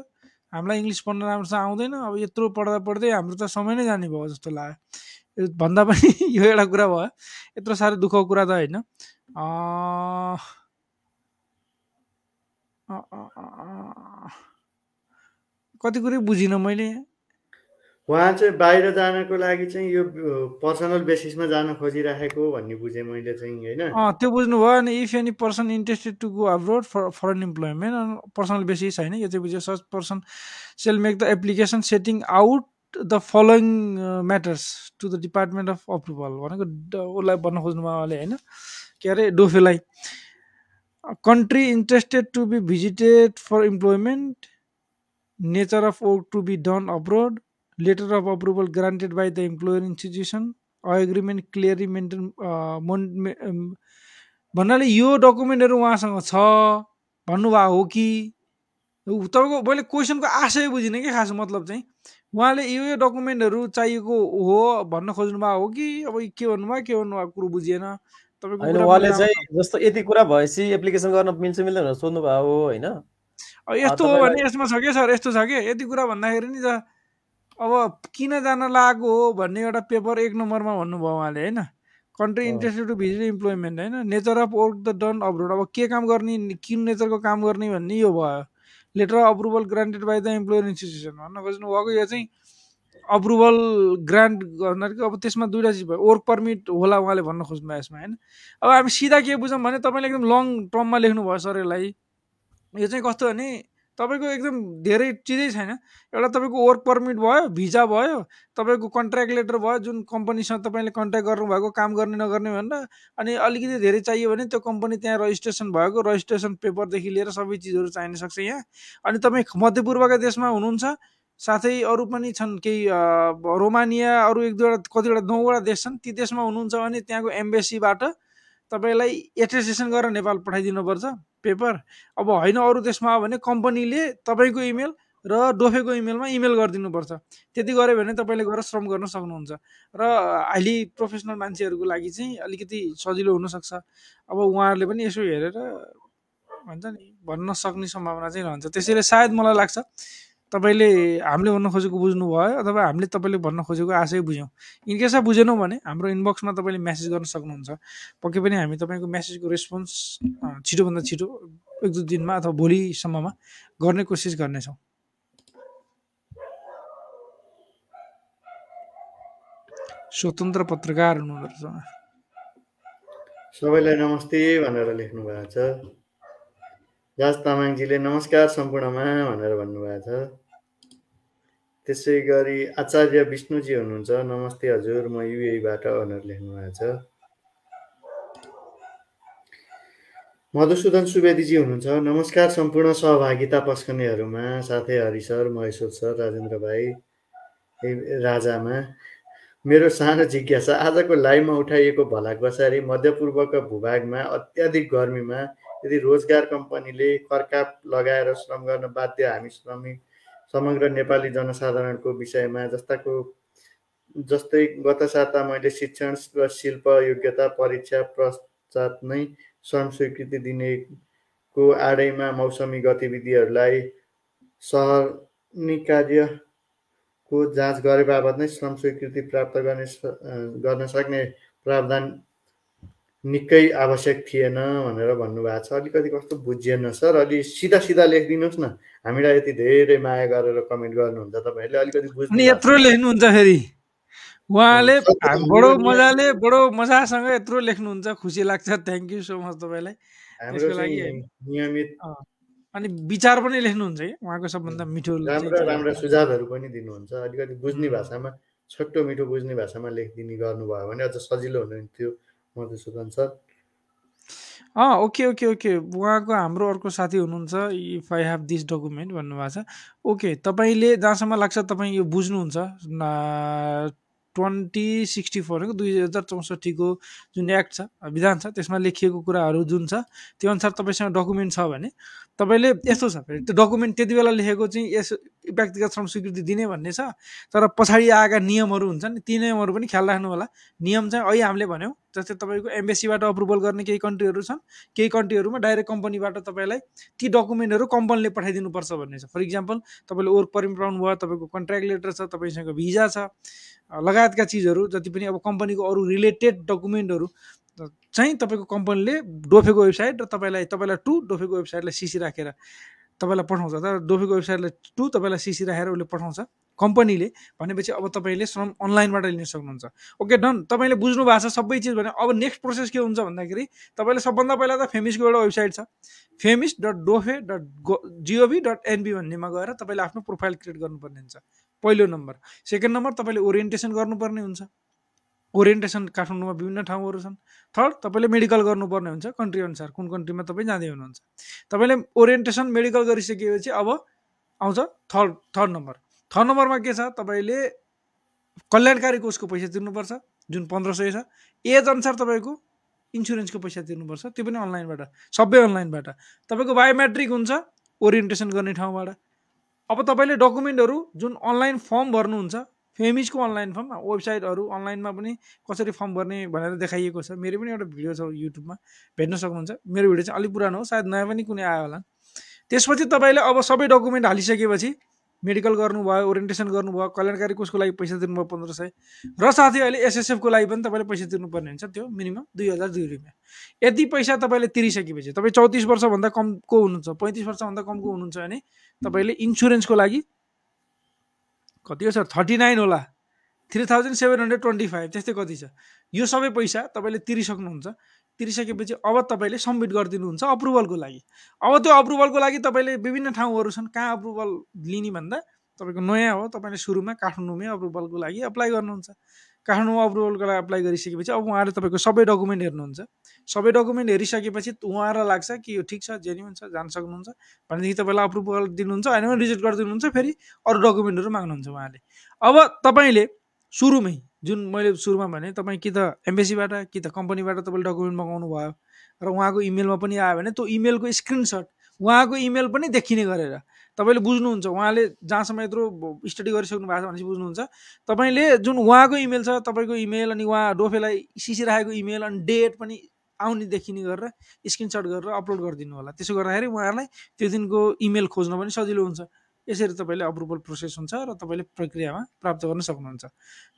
हामीलाई इङ्ग्लिस पढ्न राम्रोसँग आउँदैन अब यत्रो पढ्दा पढ्दै हाम्रो त समय नै जाने भयो जस्तो लाग्यो भन्दा पनि यो एउटा कुरा भयो यत्रो साह्रो दुःखको कुरा त होइन कति कुरै बुझिनँ मैले
उहाँ चाहिँ बाहिर जानको लागि चाहिँ यो पर्सनल बेसिसमा जान खोजिराखेको भन्ने बुझेँ मैले चाहिँ होइन?
त्यो बुझ्नुभयो अनि if any person interested to go abroad for foreign employment personal basis होइन यो चाहिँ बुझ्यो such person shall make the application setting out the following matters to the department of approval भनेको उसलाई भन्न खोज्नु उहाँले होइन? के अरे डोफेलाई country interested to be visited for employment nature of work to be done abroad letter of approval granted by the employer institution agreement clearly maintain भन्नाले यो डकुमेन्टहरू उहाँसँग छ भन्नुभएको हो कि? तपाईँको मैले क्वेसनको आशय बुझिनँ कि खास मतलब चाहिँ। उहाँले यो यो डकुमेन्टहरू चाहिएको हो भन्न खोज्नु भएको हो कि? अब के भन्नुभयो के भन्नुभएको कुरो बुझिएन।
तपाईँको उहाँले चाहिँ जस्तो यति कुरा भएपछि एप्लिकेसन गर्न मिल्छ मिल्दैन सोध्नु हो होइन?
यस्तो हो भने यसमा छ क्या सर? यस्तो छ कि? यति कुरा भन्दाखेरि नि त अब किन जान लागेको हो भन्ने एउटा पेपर एक नम्बरमा भन्नुभयो उहाँले होइन? Country interested to visit employment होइन? Nature of work the done abroad अब के काम गर्ने किन नेचरको काम गर्ने भन्ने यो भयो। Letter of approval granted by the employer institution भन्न खोज्नु भएको यो चाहिँ अप्रुभल ग्रान्ट गर्दाखेरि अब त्यसमा दुइटा चिज भयो। वर्क पर्मिट होला उहाँले भन्न खोज्नु भयो यसमा होइन? अब हामी सिधा के बुझौँ भने तपाईँले एकदम लङ टर्ममा लेख्नुभयो सर यसलाई यो चाहिँ कस्तो भने तपाईँको एकदम धेरै चिजै छैन। एउटा तपाईँको वर्क पर्मिट भयो भिजा भयो तपाईँको कन्ट्र्याक्ट लेटर भयो जुन कम्पनीसँग तपाईँले कन्ट्याक्ट गर्नुभएको काम गर्ने नगर्ने भनेर अनि अलिकति धेरै चाहियो भने त्यो कम्पनी त्यहाँ रजिस्ट्रेसन भएको रजिस्ट्रेसन पेपरदेखि लिएर सबै चिजहरू चाहिन सक्छ यहाँ। अनि तपाईँ मध्यपूर्वका देशमा हुनुहुन्छ साथै अरू पनि छन् केही रोमानिया अरू एक दुईवटा कतिवटा नौवटा देश छन् ती देशमा हुनुहुन्छ भने त्यहाँको एम्बेसीबाट तपाईँलाई एटेस्टेसन गरेर नेपाल पठाइदिनुपर्छ। पेपर। अब होइन अरू देशमा आयो भने कम्पनीले तपाईँको इमेल र डोफेको इमेलमा इमेल गरिदिनुपर्छ। त्यति गऱ्यो भने तपाईँले गएर श्रम गर्न सक्नुहुन्छ। र अहिले प्रोफेसनल मान्छेहरूको लागि चाहिँ अलिकति सजिलो हुनसक्छ। अब उहाँहरूले पनि यसो हेरेर भन्छ नि भन्न सक्ने सम्भावना चाहिँ रहन्छ। त्यसैले सायद मलाई लाग्छ तपाईँले हामीले भन्न खोजेको बुझ्नुभयो अथवा हामीले तपाईँले भन्न खोजेको आशय बुझ्यौँ। इनकेसमा बुझेनौँ भने हाम्रो इनबक्समा तपाईँले म्यासेज गर्न सक्नुहुन्छ। पक्कै पनि हामी तपाईँको म्यासेजको रेस्पोन्स छिटोभन्दा छिटो एक दुई दिनमा अथवा भोलिसम्ममा गर्ने कोसिस गर्नेछौँ। स्वतन्त्र पत्रकार हुनुहुँदो रहेछ।
सबैलाई नमस्ते भनेर लेख्नु भएको छ। राज तामाङजीले नमस्कार सम्पूर्णमा भनेर भन्नुभएको छ। त्यसै गरी आचार्य विष्णुजी हुनुहुन्छ। नमस्ते हजुर म युएबाट भनेर लेख्नु भएको छ। मधुसूदन सुवेदीजी हुनुहुन्छ। नमस्कार सम्पूर्ण सहभागिता पस्कनेहरूमा साथै हरि सर महेश्वर सर राजेन्द्र भाइ राजामा। मेरो सानो जिज्ञासा आजको लाइभमा उठाइएको भलाकबसारी मध्यपूर्वका भूभागमा अत्याधिक गर्मीमा यदि रोजगार कम्पनीले करकाप लगाएर श्रम गर्न बाध्य हामी श्रमिक समग्र नेपाली जनसाधारणको विषयमा जस्ताको जस्तै गत साता मैले शिक्षण र शिल्प योग्यता परीक्षा पश्चात नै श्रम स्वीकृति दिनेको आडैमा मौसमी गतिविधिहरूलाई सहनी कार्यको जाँच गरे बापत नै श्रम स्वीकृति प्राप्त गर्ने गर्न सक्ने प्रावधान निकै आवश्यक थिएन भनेर भन्नुभएको छ। अलिकति कस्तो बुझिएन सर। अलि सिधा सिधा लेखिदिनुहोस् न। हामीलाई यति धेरै माया गरेर कमेन्ट गर्नुहुन्छ तपाईँहरूले। अलिकति बुझ्नु
यत्रो लेख्नुहुन्छ फेरि। उहाँले बडो मजाले बडो मजासँग यत्रो लेख्नुहुन्छ। खुसी लाग्छ। थ्याङ्क यू सो मच तपाईँलाई।
हाम्रो नियमित
अनि विचार पनि लेख्नुहुन्छ कि? उहाँको सबभन्दा मिठो
राम्रा राम्रा सुझावहरू पनि दिनुहुन्छ। अलिकति बुझ्ने भाषामा छोटो मिठो बुझ्ने भाषामा लेखिदिने गर्नुभयो भने अझ सजिलो हुनुहुन्थ्यो। मधुसूदन सर
अँ ओके ओके ओके। उहाँको हाम्रो अर्को साथी हुनुहुन्छ if I have this document भन्नुभएको छ। ओके तपाईँले जहाँसम्म लाग्छ तपाईँ यो बुझ्नुहुन्छ ट्वेन्टी सिक्सटी फोरको दुई हजार चौसठीको जुन एक्ट छ विधान छ त्यसमा लेखिएको कुराहरू जुन छ त्यो अनुसार तपाईँसँग डकुमेन्ट छ भने तपाईँले यस्तो छ फेरि त्यो डकुमेन्ट त्यति बेला लेखेको चाहिँ यस व्यक्तिगत श्रम स्वीकृति दिने भन्ने छ तर पछाडि आएका नियमहरू हुन्छन् ती नियमहरू पनि ख्याल राख्नु होला नियम चाहिँ अहिले हामीले भन्यौँ जस्तै तपाईँको एम्बेसीबाट अप्रुभल गर्ने केही कन्ट्रीहरू छन्। केही कन्ट्रीहरूमा डाइरेक्ट कम्पनीबाट तपाईँलाई ती डकुमेन्टहरू कम्पनीले पठाइदिनुपर्छ भन्ने छ। फर इक्जाम्पल तपाईँले वर्क पर्मिट पाउनुभयो तपाईँको कन्ट्र्याक्ट लेटर छ तपाईँसँग भिजा छ लगायतका चिजहरू जति पनि अब कम्पनीको अरू रिलेटेड डकुमेन्टहरू चाहिँ तपाईँको कम्पनीले डोफेको वेबसाइट र तपाईँलाई तपाईँलाई टु डोफेको वेबसाइटलाई सिसी राखेर तपाईँलाई पठाउँछ। तर डोफेको वेबसाइटलाई टु तपाईँलाई सिसी राखेर उसले पठाउँछ। कम्पनीले भनेपछि अब तपाईँले श्रम अनलाइनबाट लिन सक्नुहुन्छ। Okay done. तपाईँले बुझ्नु भएको छ सबै चिज भने अब नेक्स्ट प्रोसेस के हुन्छ भन्दाखेरि तपाईँले सबभन्दा पहिला त फेमिसको एउटा वेबसाइट छ। FEMIS dot DOFE dot go gov dot NP भन्नेमा गएर तपाईँले आफ्नो प्रोफाइल क्रिएट गर्नुपर्ने हुन्छ। पहिलो नम्बर। सेकेन्ड नम्बर तपाईँले ओरिएन्टेसन गर्नुपर्ने हुन्छ। ओरिएन्टेसन काठमाडौँमा विभिन्न ठाउँहरू छन्। थर्ड तपाईँले मेडिकल गर्नुपर्ने हुन्छ कन्ट्री अनुसार कुन कन्ट्रीमा तपाईँ जाँदै हुनुहुन्छ। तपाईँले ओरिएन्टेसन मेडिकल गरिसकेपछि अब आउँछ थर्ड थर्ड नम्बर। थर्ड नम्बरमा के छ? तपाईँले कल्याणकारी कोषको पैसा तिर्नुपर्छ जुन पन्ध्र सय छ। एज अनुसार तपाईँको इन्सुरेन्सको पैसा तिर्नुपर्छ। त्यो पनि अनलाइनबाट सबै अनलाइनबाट। तपाईँको बायोमेट्रिक हुन्छ ओरिएन्टेसन गर्ने ठाउँबाट। अब तपाईँले डकुमेन्टहरू जुन अनलाइन फर्म भर्नुहुन्छ फेमिसको अनलाइन फर्म वेबसाइटहरू अनलाइनमा पनि कसरी फर्म भर्ने भनेर देखाइएको छ। मेरो पनि एउटा भिडियो छ युट्युबमा भेट्न सक्नुहुन्छ। मेरो भिडियो चाहिँ अलिक पुरानो हो सायद नयाँ पनि कुनै आयो होला। त्यसपछि तपाईँले अब सबै डकुमेन्ट हालिसकेपछि मेडिकल गर्नुभयो ओरिएन्टेसन गर्नुभयो कल्याणकारी कोषको लागि पैसा तिर्नुभयो पन्ध्र सय। र साथै अहिले एसएसएफको लागि पनि तपाईँले पैसा तिर्नुपर्ने हुन्छ त्यो मिनिमम दुई हजार दुई रुपियाँ। यति पैसा तपाईँले तिरिसकेपछि तपाईँ चौतिस वर्षभन्दा कमको हुनुहुन्छ? पैँतिस वर्षभन्दा कमको हुनुहुन्छ भने तपाईँले इन्सुरेन्सको लागि कति हो सर? थर्टी नाइन होला। Three thousand seven hundred twenty five त्यस्तै कति छ? यो सबै पैसा तपाईँले तिरिसक्नुहुन्छ। तिरिसकेपछि अब तपाईँले सब्मिट गरिदिनुहुन्छ अप्रुभलको लागि। अब त्यो अप्रुभलको लागि तपाईँले विभिन्न ठाउँहरू छन् कहाँ अप्रुभल लिने भन्दा तपाईँको नयाँ हो तपाईँले सुरुमा काठमाडौँमै अप्रुभलको लागि अप्लाई गर्नुहुन्छ। काठमाडौँमा अप्रुभलको लागि अप्लाई गरिसकेपछि अब उहाँले तपाईँको सबै डकुमेन्ट हेर्नुहुन्छ। सबै डकुमेन्ट हेरिसकेपछि उहाँलाई लाग्छ कि यो ठिक छ जेन्युन छ जान सक्नुहुन्छ। भनेदेखि तपाईँलाई अप्रुभल दिनुहुन्छ होइन रिजेक्ट गरिदिनुहुन्छ फेरि अरू डकुमेन्टहरू माग्नुहुन्छ उहाँले। अब तपाईँले सुरुमै जुन मैले सुरुमा भने तपाईँ कि त एम्बेसीबाट कि त कम्पनीबाट तपाईँले डकुमेन्ट मगाउनु भयो र उहाँको इमेलमा पनि आयो भने त्यो इमेलको स्क्रिनसट उहाँको इमेल पनि देखिने गरेर तपाईँले बुझ्नुहुन्छ। उहाँले जहाँसम्म यत्रो स्टडी गरिसक्नु भएको छ भनेपछि बुझ्नुहुन्छ। तपाईँले जुन उहाँको इमेल छ तपाईँको इमेल अनि उहाँ डोफेलाई सिसी राखेको इमेल अनि डेट पनि आउने देखिने गरेर स्क्रिनसट गरेर अपलोड गरिदिनु होला। त्यसो गर्दाखेरि उहाँहरूलाई त्यो दिनको इमेल खोज्न पनि सजिलो हुन्छ। यसरी तपाईँले अप्रुभल प्रोसेस हुन्छ र तपाईँले प्रक्रियामा प्राप्त गर्न सक्नुहुन्छ।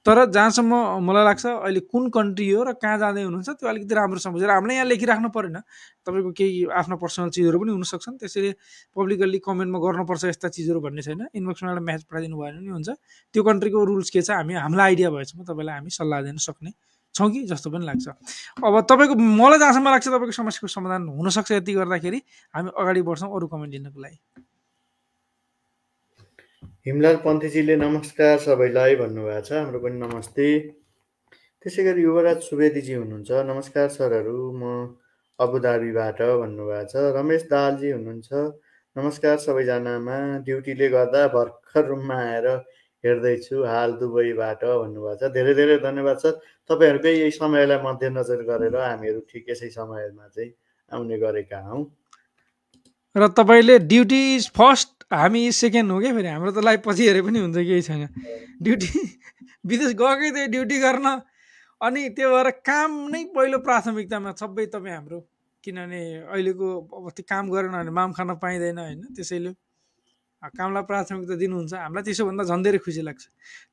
तर जहाँसम्म मलाई लाग्छ अहिले कुन कन्ट्री हो र कहाँ जाँदै हुनुहुन्छ त्यो अलिकति राम्रोसँग बुझेर हामीले यहाँ लेखिराख्नु परेन। तपाईँको केही आफ्नो पर्सनल चिजहरू पनि हुनसक्छन् त्यसरी पब्लिकली कमेन्टमा गर्नुपर्छ यस्ता चिजहरू भन्ने छैन। इनबक्समा एउटा म्यासेज पठाइदिनु भयो भने पनि हुन्छ। त्यो कन्ट्रीको रुल्स के छ हामी हामीलाई आइडिया भएसम्म तपाईँलाई हामी सल्लाह दिन सक्ने छौँ कि जस्तो पनि लाग्छ। अब तपाईँको मलाई जहाँसम्म लाग्छ तपाईँको समस्याको समाधान हुनसक्छ। यति गर्दाखेरि हामी अगाडि बढ्छौँ अरू कमेन्ट लिनको लागि।
हिमलाल पन्थीजीले नमस्कार सबैलाई भन्नुभएको छ। हाम्रो पनि नमस्ते। त्यसै गरी युवराज सुवेदीजी हुनुहुन्छ। नमस्कार सरहरू म अबुधाबीबाट भन्नुभएको छ। रमेश दाहालजी हुनुहुन्छ। नमस्कार सबैजनामा। ड्युटीले गर्दा भर्खर रुममा आएर हेर्दैछु। हाल दुबईबाट भन्नुभएको छ। धेरै धेरै धन्यवाद सर। तपाईँहरूकै यही समयलाई मध्यनजर गरेर हामीहरू ठिक यसै समयमा चाहिँ आउने गरेका हौँ।
र तपाईँले ड्युटी इज फर्स्ट हामी सेकेन्ड हो क्या फेरि? हाम्रो त लाइफ पछि हेरे पनि हुन्छ केही छैन। ड्युटी विदेश गएकै थियो ड्युटी गर्न। अनि त्यो भएर काम नै पहिलो प्राथमिकतामा सबै तपाईँ हाम्रो किनभने अहिलेको अब त्यो काम गरेन भने माम खान पाइँदैन होइन त्यसैले। कामलाई प्राथमिकता दिनुहुन्छ। हामीलाई त्यसो भन्दा झन् धेरै खुसी लाग्छ।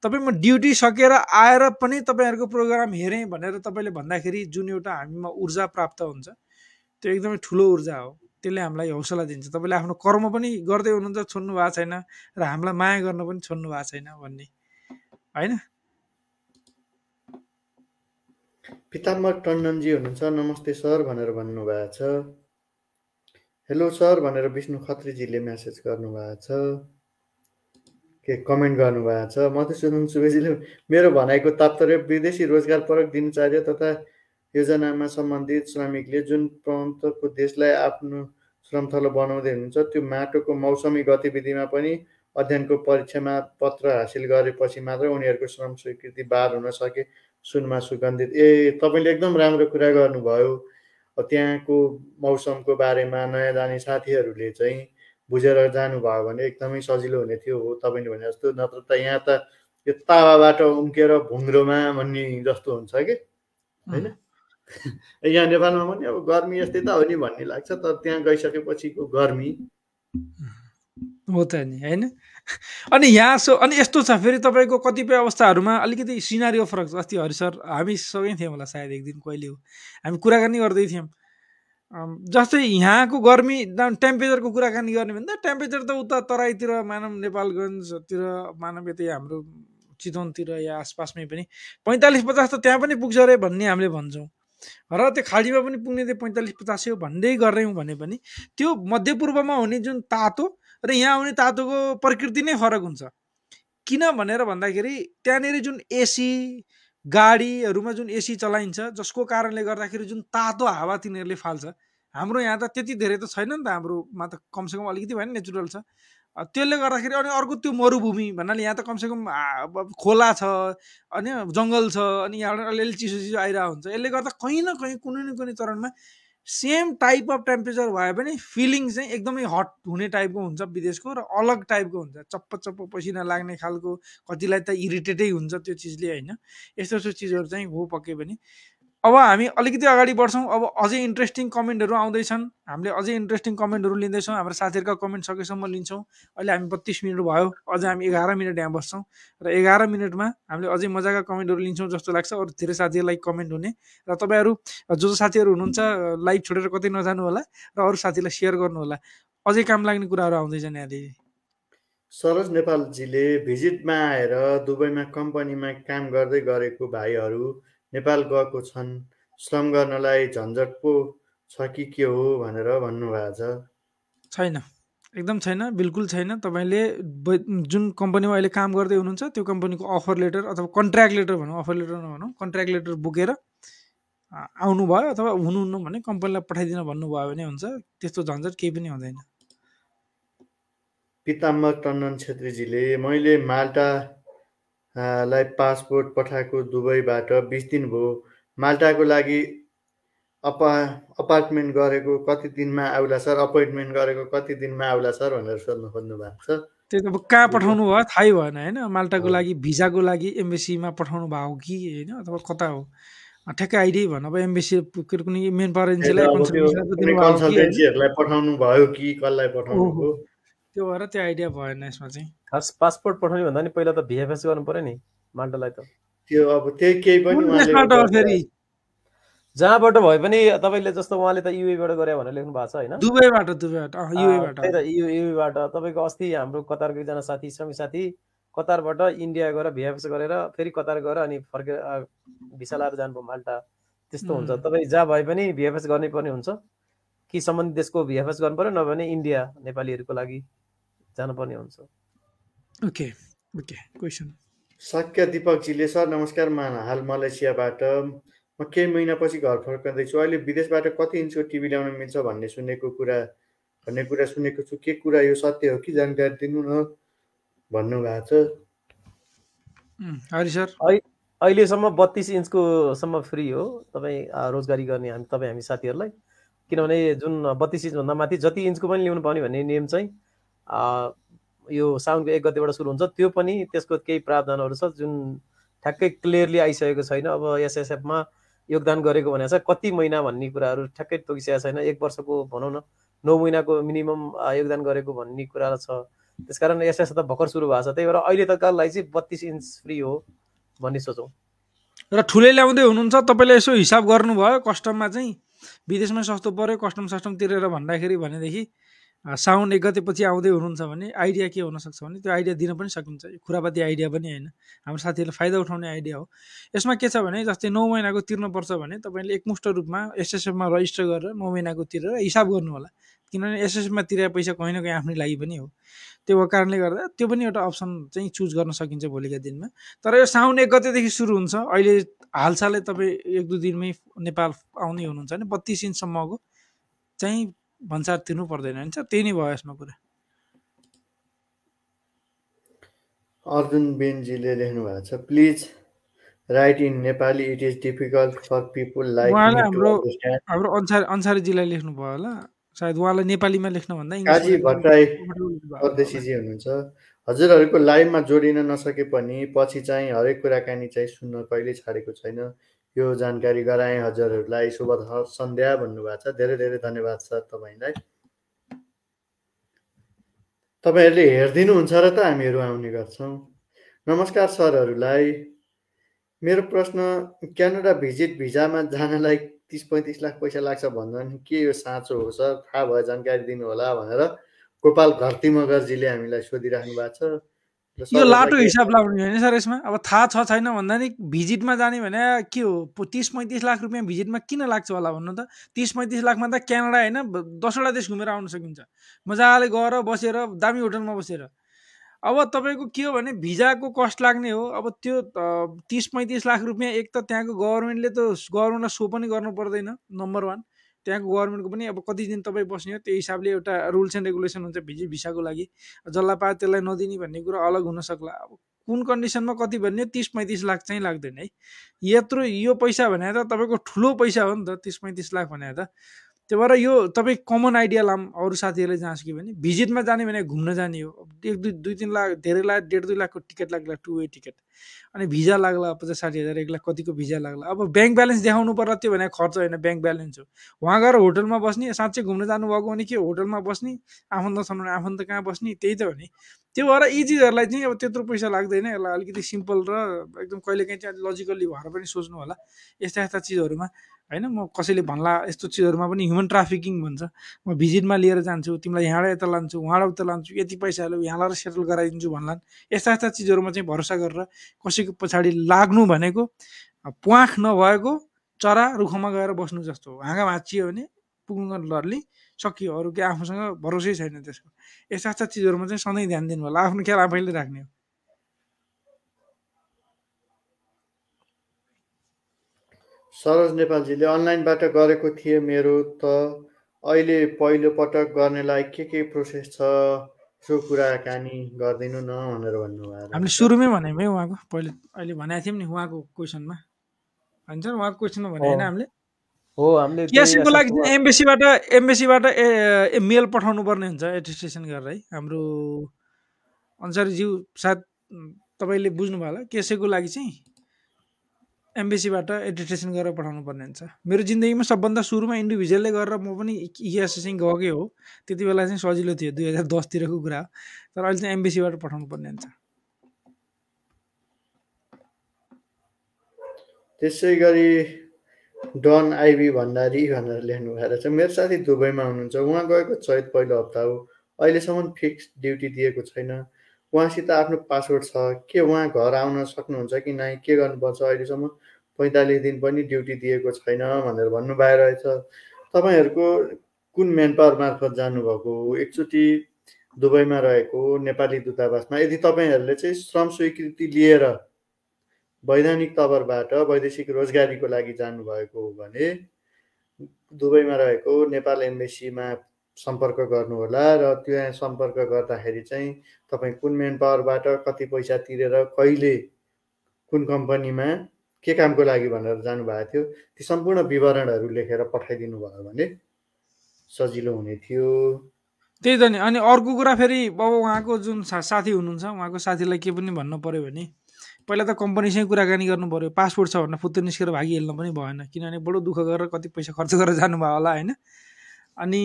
तपाईँ म ड्युटी सकेर आएर पनि तपाईँहरूको प्रोग्राम हेरेँ भनेर तपाईँले भन्दाखेरि जुन एउटा हामीमा ऊर्जा प्राप्त हुन्छ त्यो एकदमै ठुलो ऊर्जा हो। त्यसले हामीलाई हौसला दिन्छ। तपाईँले आफ्नो कर्म पनि गर्दै हुनुहुन्छ छोड्नु भएको छैन र हामीलाई माया गर्न पनि छोड्नु भएको छैन भन्ने। होइन?
पिताम्बर टन्डनजी हुनुहुन्छ नमस्ते सर भनेर भन्नुभएको छ। हेलो सर भनेर विष्णु खत्रीजीले म्यासेज गर्नुभएको छ। के कमेन्ट गर्नुभएको छ? मधुसूदन सुवेजीले मेरो भनाइको तात्पर्य विदेशी रोजगारपरक दिनचर्या तथा योजनामा सम्बन्धित श्रमिकले जुन प्रान्तको देशलाई आफ्नो श्रमथलो बनाउँदै हुनुहुन्छ। त्यो माटोको मौसमी गतिविधिमा पनि अध्ययनको परीक्षामा पत्र हासिल गरेपछि मात्र उनीहरूको श्रम स्वीकृति बार हुन सके सुनमा सुगन्धित। ए तपाईँले एकदम राम्रो कुरा गर्नुभयो। त्यहाँको मौसमको बारेमा नयाँ जाने साथीहरूले चाहिँ बुझेर जानुभयो भने एकदमै सजिलो हुने थियो हो। तपाईँले भने जस्तो नत्र त यहाँ त यो तावाबाट उम्केर भुङ्रोमा भन्ने जस्तो हुन्छ कि? होइन? यहाँ नेपालमा पनि अब गर्मी यस्तै त हो नि भन्ने लाग्छ तर त्यहाँ गइसकेपछिको गर्मी।
हो त नि होइन? अनि यहाँ सो अनि यस्तो छ फेरि तपाईँको कतिपय अवस्थाहरूमा अलिकति सिनारी फरक छ। अस्ति हरि सर हामी सँगै थियौँ होला सायद एक दिन कहिले हो? हामी कुराकानी गर्दै थियौँ। जस्तै यहाँको गर्मी टेम्परेचरको कुराकानी गर्ने भने त टेम्परेचर त उता तराईतिर मानव नेपालगञ्जतिर मानव यतै हाम्रो चितवनतिर या आसपासमै पनि पैँतालिस पचास त त्यहाँ पनि पुग्छ अरे भन्ने हामीले भन्छौँ। र त्यो खाडीमा पनि पुग्ने त्यो पैँतालिस पचास हो भन्दै गऱ्यौँ भने पनि त्यो मध्यपूर्वमा हुने जुन तातो र यहाँ आउने तातोको प्रकृति नै फरक हुन्छ। किन भनेर भन्दाखेरि त्यहाँनिर जुन एसी गाडीहरूमा जुन एसी चलाइन्छ जसको कारणले गर्दाखेरि जुन तातो हावा तिनीहरूले फाल्छ हाम्रो यहाँ त त्यति धेरै त छैन नि त हाम्रोमा त कमसेकम अलिकति भए नि नेचुरल छ। त्यसले गर्दाखेरि अनि अर्को त्यो मरुभूमि भन्नाले यहाँ त कमसेकम खोला छ अनि जङ्गल छ अनि यहाँबाट अलिअलि चिसो चिसो आइरहेको हुन्छ। यसले गर्दा कहीँ न कहीँ कुनै न कुनै चरणमा सेम टाइप अफ टेम्परेचर भए पनि फिलिङ चाहिँ एकदमै हट हुने टाइपको हुन्छ विदेशको र अलग टाइपको हुन्छ। चप्प चप्प पसिना लाग्ने खालको कतिलाई त इरिटेटै हुन्छ त्यो चिजले होइन। यस्तो यस्तो चिजहरू चाहिँ हो पक्कै पनि। अब हामी अलिकति अगाडि बढ्छौँ। अब अझै इन्ट्रेस्टिङ कमेन्टहरू आउँदैछन्। हामीले अझै इन्ट्रेस्टिङ कमेन्टहरू लिँदैछौँ। हाम्रो साथीहरूका कमेन्ट सकेसम्म लिन्छौँ। अहिले हामी बत्तिस मिनट भयो। अझ हामी एघार मिनट यहाँ बस्छौँ। र एघार मिनटमा हामीले अझै मजाका कमेन्टहरू लिन्छौँ जस्तो लाग्छ। अरू धेरै साथीहरूलाई कमेन्ट हुने। र तपाईँहरू जो जो साथीहरू हुनुहुन्छ लाइभ छोडेर कतै नजानु होला र अरू साथीलाई सेयर गर्नु होला। अझै काम लाग्ने कुराहरू आउँदैछन् यहाँले
सरोज नेपालजीले भिजिटमा आएर दुबईमा कम्पनीमा काम गर्दै गरेको भाइहरू नेपाल गएको छन्। श्रम गर्नलाई झन्झट पो छ कि के हो भनेर भन्नुभएको
छ। छैन। एकदम छैन बिल्कुल छैन। तपाईँले जुन कम्पनीमा अहिले काम गर्दै हुनुहुन्छ त्यो कम्पनीको अफर लेटर अथवा कन्ट्र्याक्ट लेटर भनौँ अफर लेटर नभनौँ कन्ट्र्याक्ट लेटर बोकेर आउनुभयो अथवा हुनुहुन्न भने कम्पनीलाई पठाइदिन भन्नुभयो भने हुन्छ। त्यस्तो झन्झट केही पनि हुँदैन।
पिताम्बर टन्डन छेत्रीजीले मैले माल्टा लाई पासपोर्ट पठाएको दुबईबाट बिस दिन भयो। माल्टाको लागि अपा अपार्टमेन्ट गरेको कति दिनमा आउला सर? अपोइन्टमेन्ट गरेको कति दिनमा आउला सर? भनेर सोध्नु खोज्नु भएको छ।
त्यो त अब कहाँ पठाउनु भयो? थाहै भएन होइन? माल्टाको लागि भिजाको लागि एम्बेसीमा पठाउनु भएको कि होइन? अथवा कता हो? ठ्याक्कै आइडिया भन अब एम्बेसी कुनै मेन पावर
एजेन्सीलाई पठाउनु भयो कि कसलाई पठाउनु भयो?
त्यो भएर त्यो आइडिया भएन यसमा चाहिँ।
खास पासपोर्ट पठाउने भन्दा नि पहिला त भिएफएस गर्नु पर्यो नि माल्टालाई त।
त्यो अब त्यही केही पनि
जहाँबाट भए पनि तपाईँले जस्तो उहाँले त युएबाट गरे भनेर लेख्नु भएको छ होइन?
दुबईबाट दुबईबाट युएबाट।
त्यही त युएबाट। तपाईँको अस्ति हाम्रो कतारको एकजना साथी श्रमिक साथी कतारबाट इन्डिया गएर भिएफएस गरेर फेरि कतार गएर अनि फर्केर भिसा लाएर जानुभयो माल्टा। त्यस्तो हुन्छ। तपाईँ जहाँ भए पनि भिएफएस गर्नै पर्ने हुन्छ। कि सम्बन्धित देशको भिएफएस गर्नु पर्यो नभए इन्डिया नेपालीहरूको लागि। जानुपर्ने हुन्छ।
ओके ओके क्वेसन
सक्य दिपकजीले सर नमस्कार म हाल मलेसियाबाट। म केही महिनापछि घर फर्कँदैछु। अहिले विदेशबाट कति इन्चको टिभी ल्याउन मिल्छ भन्ने सुनेको कुरा भन्ने कुरा सुनेको छु। के कुरा यो सत्य हो? कि जानकारी दिनु न? भन्नुभएको
छ। हरि सर।
अहिलेसम्म बत्तिस इन्चको सम्म फ्री हो। तपाईँ रोजगारी गर्ने हामी तपाईँ हामी साथीहरूलाई। किनभने जुन बत्तिस इन्चभन्दा माथि जति इन्चको पनि ल्याउनु पाउने भन्ने नियम चाहिँ यो साउनको एक गतिबाट सुरु हुन्छ। त्यो पनि त्यसको केही प्रावधानहरू छ जुन ठ्याक्कै क्लियरली आइसकेको छैन। अब एसएसएफमा योगदान गरेको भने चाहिँ कति महिना भन्ने कुराहरू ठ्याक्कै तोकिसकेको छैन। एक वर्षको भनौँ न नौ महिनाको मिनिमम योगदान गरेको भन्ने कुरा छ। त्यसकारण एसएस त भर्खर सुरु भएको छ। त्यही भएर अहिले तका लागि चाहिँ बत्तिस इन्च फ्री हो भन्ने सोचौँ।
र ठुलै ल्याउँदै हुनुहुन्छ। तपाईँले यसो हिसाब गर्नुभयो। कस्टममा चाहिँ विदेशमा सस्तो पऱ्यो कस्टम सस्टम तिरेर भन्दाखेरि भनेदेखि साउन्ड एक गतेपछि आउँदै हुनुहुन्छ भने आइडिया के हुनसक्छ भने त्यो आइडिया दिन पनि सकिन्छ। यो खुरापाती आइडिया पनि होइन। हाम्रो साथीहरूले फाइदा उठाउने आइडिया हो। यसमा के छ भने जस्तै नौ महिनाको तिर्नुपर्छ भने तपाईँले एकमुष्ट रूपमा एसएसएफमा रजिस्टर गरेर नौ महिनाको तिरेर हिसाब गर्नु होला किनभने एसएसएफमा तिरेर पैसा कहीँ न कहीँ आफ्नै लागि पनि हो। त्यो कारणले गर्दा त्यो पनि एउटा अप्सन चाहिँ चुज गर्न सकिन्छ भोलिका दिनमा। तर यो साउन एक गतेदेखि सुरु हुन्छ। अहिले हालसालै तपाईँ एक दुई दिनमै नेपाल आउने हुनुहुन्छ भने बत्तिस इन्चसम्मको चाहिँ भन्सार तिर्नु पर्दैन हुन्छ त्यही नै भयो यसमा कुरा।
अर्जुन बेनजीले लेख्नु भएको छ please write in Nepali it is difficult for people like
हाम्रो हाम्रो अन्सारी अन्सारीजीलाई लेख्नुभयो होला। सायद उहाँलाई नेपालीमा लेख्नुभन्दा
काजी भट्टराई परदेशीजी हुनुहुन्छ। हजुरहरूको लाइभमा जोडिन नसके पनि पछि चाहिँ हरेक कुराकानी चाहिँ सुन्न कहिले छाडेको छैन। यो जानकारी गराएँ हजुरहरूलाई। शुभ सन्ध्या भन्नुभएको छ। धेरै धेरै धन्यवाद सर तपाईँलाई। तपाईँहरूले हेरिदिनुहुन्छ र त हामीहरू आउने गर्छौँ। नमस्कार सरहरूलाई। मेरो प्रश्न क्यानाडा भिजिट भिजामा जानलाई तिस पैँतिस लाख पैसा लाग्छ भन्दा के यो साँचो हो सर? थाहा भयो जानकारी दिनु होला भनेर गोपाल घरती मगरजीले हामीलाई सोधिराख्नु भएको
छ। यो लाटो हिसाब लाउने होइन सर यसमा? अब थाहा छ छैन भन्दा नि भिजिटमा जाने भने के हो? तिस पैँतिस लाख रुपियाँ भिजिटमा किन लाग्छ होला भन्नु त? तिस पैँतिस लाखमा त क्यानाडा होइन दसवटा देश घुमेर आउन सकिन्छ। मजाले गएर बसेर दामी होटलमा बसेर। अब तपाईँको के हो भने भिजाको कस्ट लाग्ने हो। अब त्यो तिस पैँतिस लाख रुपियाँ एक त त्यहाँको गभर्मेन्टले त गभर्मेन्टलाई सो पनि गर्नु पर्दैन नम्बर वान त्यहाँको गभर्मेन्टको पनि अब कति दिन तपाईँ बस्ने हो त्यो हिसाबले एउटा रुल्स एन्ड रेगुलेसन हुन्छ भिजी भिसाको लागि। जसलाई पायो त्यसलाई नदिने भन्ने कुरो अलग हुनसक्ला अब कुन कन्डिसनमा कति भन्ने तिस पैँतिस लाख चाहिँ लाग्दैन है। यत्रो यो पैसा भने त तपाईँको ठुलो पैसा हो नि त तिस पैँतिस लाख भने त। त्यही भएर यो तपाईँ कमन आइडिया लाम अरू साथीहरूले जहाँ कि भने भिजिटमा जाने भने घुम्न जाने हो। एक दुई दुई तिन लाख धेरै लाख डेढ दुई लाखको टिकट लाग्ला टु वे टिकट अनि भिजा लाग्ला पचास साठी हजार एक लाख कतिको भिजा लाग्ला। अब ब्याङ्क ब्यालेन्स देखाउनु पर्ला त्यो भने खर्च होइन ब्याङ्क ब्यालेन्स हो। उहाँ गएर होटलमा बस्ने साँच्चै घुम्न जानुभएको भने के होटलमा बस्ने आफन्त भने आफन्त कहाँ बस्ने त्यही त हो नि। त्यो भएर यी चिजहरूलाई चाहिँ अब त्यत्रो पैसा लाग्दैन यसलाई अलिकति सिम्पल र एकदम कहिलेकाहीँ चाहिँ लजिकल्ली भएर पनि सोच्नु होला। यस्ता यस्ता चिजहरूमा होइन म कसैले भन्ला यस्तो चिजहरूमा पनि ह्युमन ट्राफिकिङ भन्छ। म भिजिटमा लिएर जान्छु तिमीलाई यहाँबाट यता लान्छु उहाँबाट उता लान्छु यति पैसा हाल्यो यहाँलाई सेटल गराइदिन्छु भन्लान्। यस्ता यस्ता चिजहरूमा चाहिँ भरोसा गरेर कसैको पछाडि लाग्नु भनेको प्वाख नभएको चरा रुखमा गएर बस्नु जस्तो हो। हाँगा भाँचियो भने पुग्नु डरली सकियो। अरू के आफूसँग भरोसै छैन त्यसको। यस्ता यस्ता चिजहरूमा चाहिँ सधैँ ध्यान दिनु होला। आफ्नो ख्याल आफैले राख्ने हो।
सरोज नेपालजीले अनलाइनबाट गरेको थिएँ मेरो त अहिले पहिलो पटक गर्नेलाई के के प्रोसेस छ सो कुराकानी गरिदिनु न भनेर भन्नुभयो।
हामीले सुरुमै भनेको है उहाँको पहिले अहिले भनेको थियौँ नि उहाँको क्वेसनमा। भन्छ उहाँको क्वेसनमा भने होइन हामीले?
हो हामीले
क्यासिङको लागि एम्बेसीबाट एम्बेसीबाट ए मेल पठाउनु पर्ने हुन्छ एडमिनिस्ट्रेसन गरेर है। हाम्रो अन्सारीज्यू सायद तपाईँले बुझ्नुभयो होला केसेको लागि चाहिँ एम्बेसीबाट एडिटेसन गरेर पठाउनु पर्ने हुन्छ। मेरो जिन्दगीमा सबभन्दा सुरुमा इन्डिभिजुअलले गरेर म पनि इएसए चाहिँ गएकै हो। त्यति बेला चाहिँ सजिलो थियो दुई हजार दसतिरको कुरा। तर अहिले चाहिँ एम्बेसीबाट पठाउनु पर्ने हुन्छ।
त्यसै गरी डन आइबी भण्डारी भनेर लेख्नु भएर छ। मेरो साथी दुबईमा हुनुहुन्छ। उहाँ गएको चैत पहिलो हप्ता हो। अहिलेसम्म फिक्स ड्युटी दिएको छैन। उहाँसित आफ्नो पासवर्ड छ के उहाँ घर आउन सक्नुहुन्छ कि नै के गर्नुपर्छ अहिलेसम्म? पैँतालिस दिन पनि ड्युटी दिएको छैन भनेर भन्नुभएको रहेछ। तपाईँहरूको कुन मेन पावर मार्फत जानुभएको? एकचोटि दुबईमा रहेको नेपाली दूतावासमा। यदि तपाईँहरूले चाहिँ श्रम स्वीकृति लिएर वैधानिक तवरबाट वैदेशिक रोजगारीको लागि जानुभएको हो भने दुबईमा रहेको नेपाल एम्बेसीमा सम्पर्क गर्नुहोला र त्यहाँ सम्पर्क गर्दाखेरि चाहिँ तपाईँ कुन मेन पावरबाट कति पैसा तिरेर कहिले कुन कम्पनीमा के कामको लागि भनेर जानुभएको थियो ती सम्पूर्ण विवरणहरू लेखेर पठाइदिनु भयो भने सजिलो हुने थियो।
त्यही त नि। अनि अर्को कुरा फेरि अब उहाँको जुन सा साथी हुनुहुन्छ उहाँको साथीलाई के पनि भन्नु पऱ्यो भने पहिला त कम्पनीसँग कुराकानी गर्नु पऱ्यो पासपोर्ट छ भनेर फुत्तु निस्केर भागिहाल्नु पनि भएन। किनभने बडो दुःख गरेर कति पैसा खर्च गरेर जानुभयो होला होइन? अनि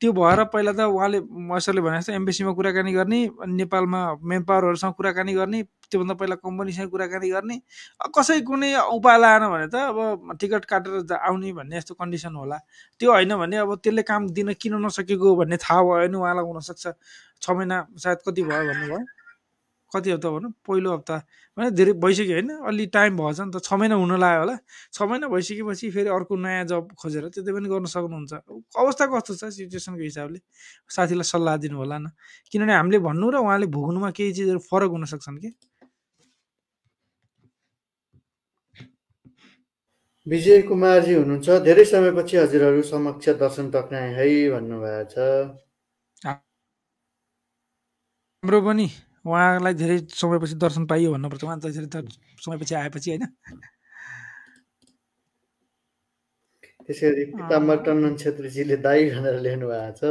त्यो भएर पहिला त उहाँले मसरले भने जस्तो एम्बेसीमा कुराकानी गर्ने अनि नेपालमा मेन पावरहरूसँग कुराकानी गर्ने त्योभन्दा पहिला कम्पनीसँग कुराकानी गर्ने। कसै कुनै उपाय लाएन भने त अब टिकट काटेर आउने भन्ने यस्तो कन्डिसन होला। त्यो होइन भने अब त्यसले काम दिन किन नसकेको भन्ने थाहा भयो भने उहाँलाई हुनसक्छ। छ महिना सायद कति भयो भन्नुभयो। कति हप्ता भनौँ पहिलो हप्ता। भने धेरै भइसक्यो होइन अलि टाइम भएछ नि त छ महिना हुन लाग्यो होला। छ महिना भइसकेपछि फेरि अर्को नयाँ जब खोजेर त्यति पनि गर्न सक्नुहुन्छ। अवस्था कस्तो छ सिचुएसनको हिसाबले? साथीलाई सल्लाह दिनु होला न। किनभने हामीले भन्नु र उहाँले भोग्नुमा केही चिजहरू फरक हुन सक्छन् कि?
विजय कुमारजी हुनुहुन्छ। धेरै समयपछि हजुरहरू समक्ष दर्शन टक्राए है भन्नुभएको छ।
हाम्रो पनि उहाँलाई धेरै समयपछि दर्शन पाइयो भन्नुपर्छ। उहाँ त धेरै समयपछि आएपछि होइन।
त्यसै गरी पिताम्बर टन्डन छेत्रीजीले दाई भनेर लेख्नु भएको छ।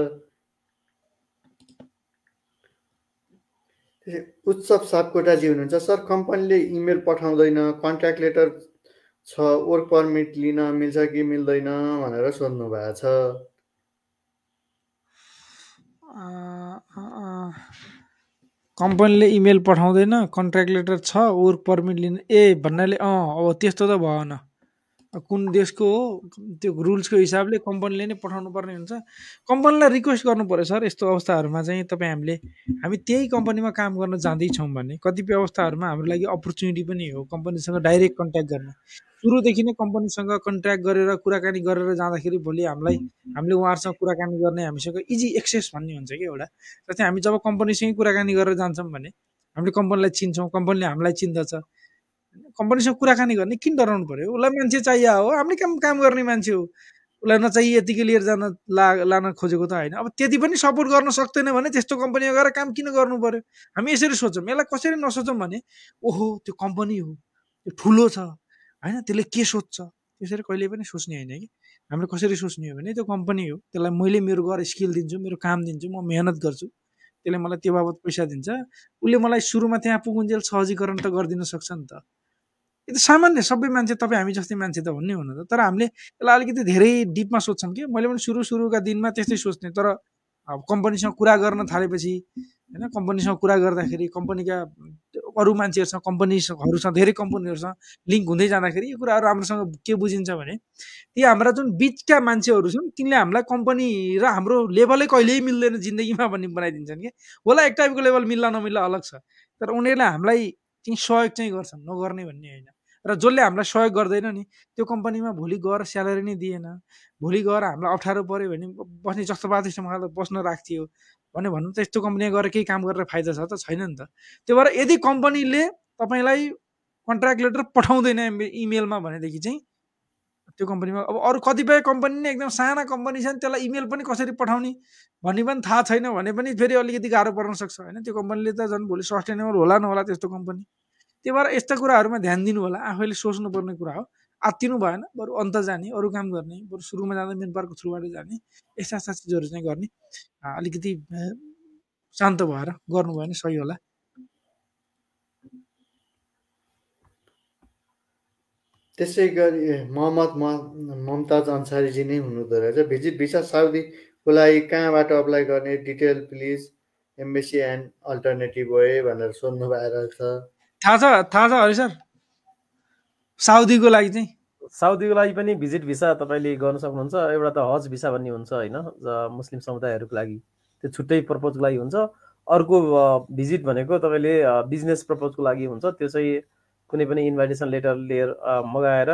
त्यसै उत्सव सापकोटाजी हुनुहुन्छ। सर कम्पनीले इमेल पठाउँदैन कन्ट्याक्ट लेटर छ वर्क पर्मिट लिन मिल्छ कि मिल्दैन भनेर सोध्नु भएको छ।
कम्पनीले इमेल पठाउँदैन कन्ट्र्याक्ट लेटर छ वर्क पर्मिट लिन ए भन्नाले अँ अब त्यस्तो त भएन। कुन देशको हो त्यो रुल्सको हिसाबले कम्पनीले नै पठाउनु पर्ने हुन्छ। कम्पनीलाई रिक्वेस्ट गर्नु पऱ्यो सर यस्तो अवस्थाहरूमा चाहिँ तपाईँ हामीले हामी त्यही कम्पनीमा काम गर्न जाँदैछौँ भने कतिपय अवस्थाहरूमा हाम्रो लागि अपर्च्युनिटी पनि हो कम्पनीसँग डाइरेक्ट कन्ट्याक्ट गर्ने। सुरुदेखि नै कम्पनीसँग कन्ट्र्याक्ट गरेर कुराकानी गरेर जाँदाखेरि भोलि हामीलाई हामीले उहाँहरूसँग कुराकानी गर्ने हामीसँग इजी एक्सेस भन्ने हुन्छ कि एउटा। जस्तै हामी जब कम्पनीसँगै कुराकानी गरेर जान्छौँ भने हामीले कम्पनीलाई चिन्छौँ कम्पनीले हामीलाई चिन्दछ। कम्पनीसँग कुराकानी गर्ने किन डराउनु पऱ्यो उसलाई मान्छे चाहियो हो हामीले काम काम गर्ने मान्छे हो। उसलाई नचाहिए यतिकै लिएर जान ला लान खोजेको त होइन। अब त्यति पनि सपोर्ट गर्न सक्दैन भने त्यस्तो कम्पनीमा गएर काम किन गर्नु पऱ्यो हामी यसरी सोच्छौँ यसलाई कसरी नसोचौँ भने ओहो त्यो कम्पनी हो त्यो ठुलो छ। होइन? त्यसले के सोध्छ त्यसरी कहिले पनि सोच्ने होइन कि? हामीले कसरी सोच्ने हो भने त्यो कम्पनी हो त्यसलाई मैले मेरो घर स्किल दिन्छु मेरो काम दिन्छु म मेहनत गर्छु। त्यसले मलाई त्यो बाबत पैसा दिन्छ। उसले मलाई सुरुमा त्यहाँ पुगुन्जेल सहजीकरण त गरिदिन सक्छ नि त। यो त सामान्य सबै मान्छे तपाईँ हामी जस्तै मान्छे त हुने हुनु त। तर हामीले यसलाई अलिकति धेरै डिपमा सोध्छौँ कि? मैले पनि सुरु सुरुका दिनमा त्यस्तै सोच्ने। तर अब कम्पनीसँग कुरा गर्न थालेपछि होइन? कम्पनीसँग कुरा गर्दाखेरि कम्पनीका अरू मान्छेहरूसँग कम्पनीहरूसँग धेरै कम्पनीहरूसँग लिङ्क हुँदै जाँदाखेरि यो कुराहरू राम्रोसँग के बुझिन्छ भने ती हाम्रा जुन बिचका मान्छेहरू छन् तिनले हामीलाई कम्पनी र हाम्रो लेभलै कहिल्यै मिल्दैन जिन्दगीमा भन्ने बनाइदिन्छन् कि? होला एक टाइपको लेभल मिल्ला नमिल्ला अलग छ। तर उनीहरूले हामीलाई चाहिँ सहयोग चाहिँ गर्छन् नगर्ने भन्ने होइन। र जसले हामीलाई सहयोग गर्दैन नि त्यो कम्पनीमा भोलि गएर स्यालेरी नै दिएन। भोलि गएर हामीलाई अप्ठ्यारो पऱ्यो भने बस्ने जस्तो त बस्न राख्थ्यो भने भन्नु त यस्तो कम्पनीमा गएर केही काम गरेर फाइदा छ त छैन नि त। त्यो भएर यदि कम्पनीले तपाईँलाई कन्ट्र्याक्ट लेटर पठाउँदैन इमेलमा भनेदेखि चाहिँ त्यो कम्पनीमा अब अरू कतिपय कम्पनी नै एकदम साना कम्पनी छ नि त्यसलाई इमेल पनि कसरी पठाउने भन्ने पनि थाहा छैन भने पनि फेरि अलिकति गाह्रो पर्न सक्छ होइन? त्यो कम्पनीले त झन् भोलि सस्टेनेबल होला नहोला त्यस्तो कम्पनी। त्यही भएर यस्ता कुराहरूमा ध्यान दिनु होला आफैले सोच्नुपर्ने कुरा हो। आत्तिनु भएन बरु अन्त जाने अरू काम गर्ने बरु सुरुमा जाँदा मेन पार्कको थ्रुबाट जाने यस्ता यस्ता चिजहरू चाहिँ गर्ने। अलिकति शान्त भएर गर्नुभयो भने सही होला।
त्यसै गरी मोहम्मद ममताज अन्सारीजी नै हुनुहुँदो रहेछ। भिजिट भिसा साउदीको लागि कहाँबाट अप्लाई गर्ने? Detail please embassy and alternative way भनेर सोध्नु भएर
थाहा छ थाहा छ हरि सर। साउदीको लागि चाहिँ?
साउदीको लागि पनि भिजिट भिसा तपाईँले गर्न सक्नुहुन्छ। एउटा त हज भिसा भन्ने हुन्छ होइन मुस्लिम समुदायहरूको लागि। त्यो छुट्टै पर्पजको लागि हुन्छ। अर्को भिजिट भनेको तपाईँले बिजनेस पर्पजको लागि हुन्छ। त्यो चाहिँ कुनै पनि इन्भाइटेसन लेटर लिएर मगाएर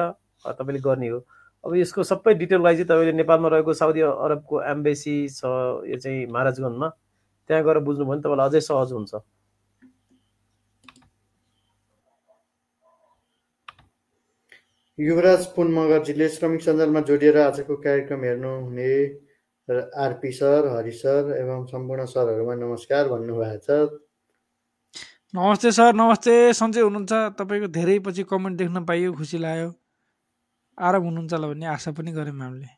तपाईँले गर्ने हो। अब यसको सबै डिटेललाई चाहिँ तपाईँले नेपालमा रहेको साउदी अरबको एम्बेसी छ यो चाहिँ महाराजगञ्जमा। त्यहाँ गएर बुझ्नुभयो भने तपाईँलाई अझै सहज हुन्छ।
युवराज पुन मगरजीले श्रमिक सञ्जालमा जोडिएर आजको कार्यक्रम हेर्नुहुने आरपी सर हरि सर एवं सम्पूर्ण सरहरूमा नमस्कार भन्नुभएको छ।
नमस्ते सर नमस्ते। सन्चै हुनुहुन्छ। तपाईँको धेरै पछि कमेन्ट देख्न पाइयो खुसी लाग्यो। आराम हुनुहुन्छ होला भन्ने आशा पनि गऱ्यौँ हामीले।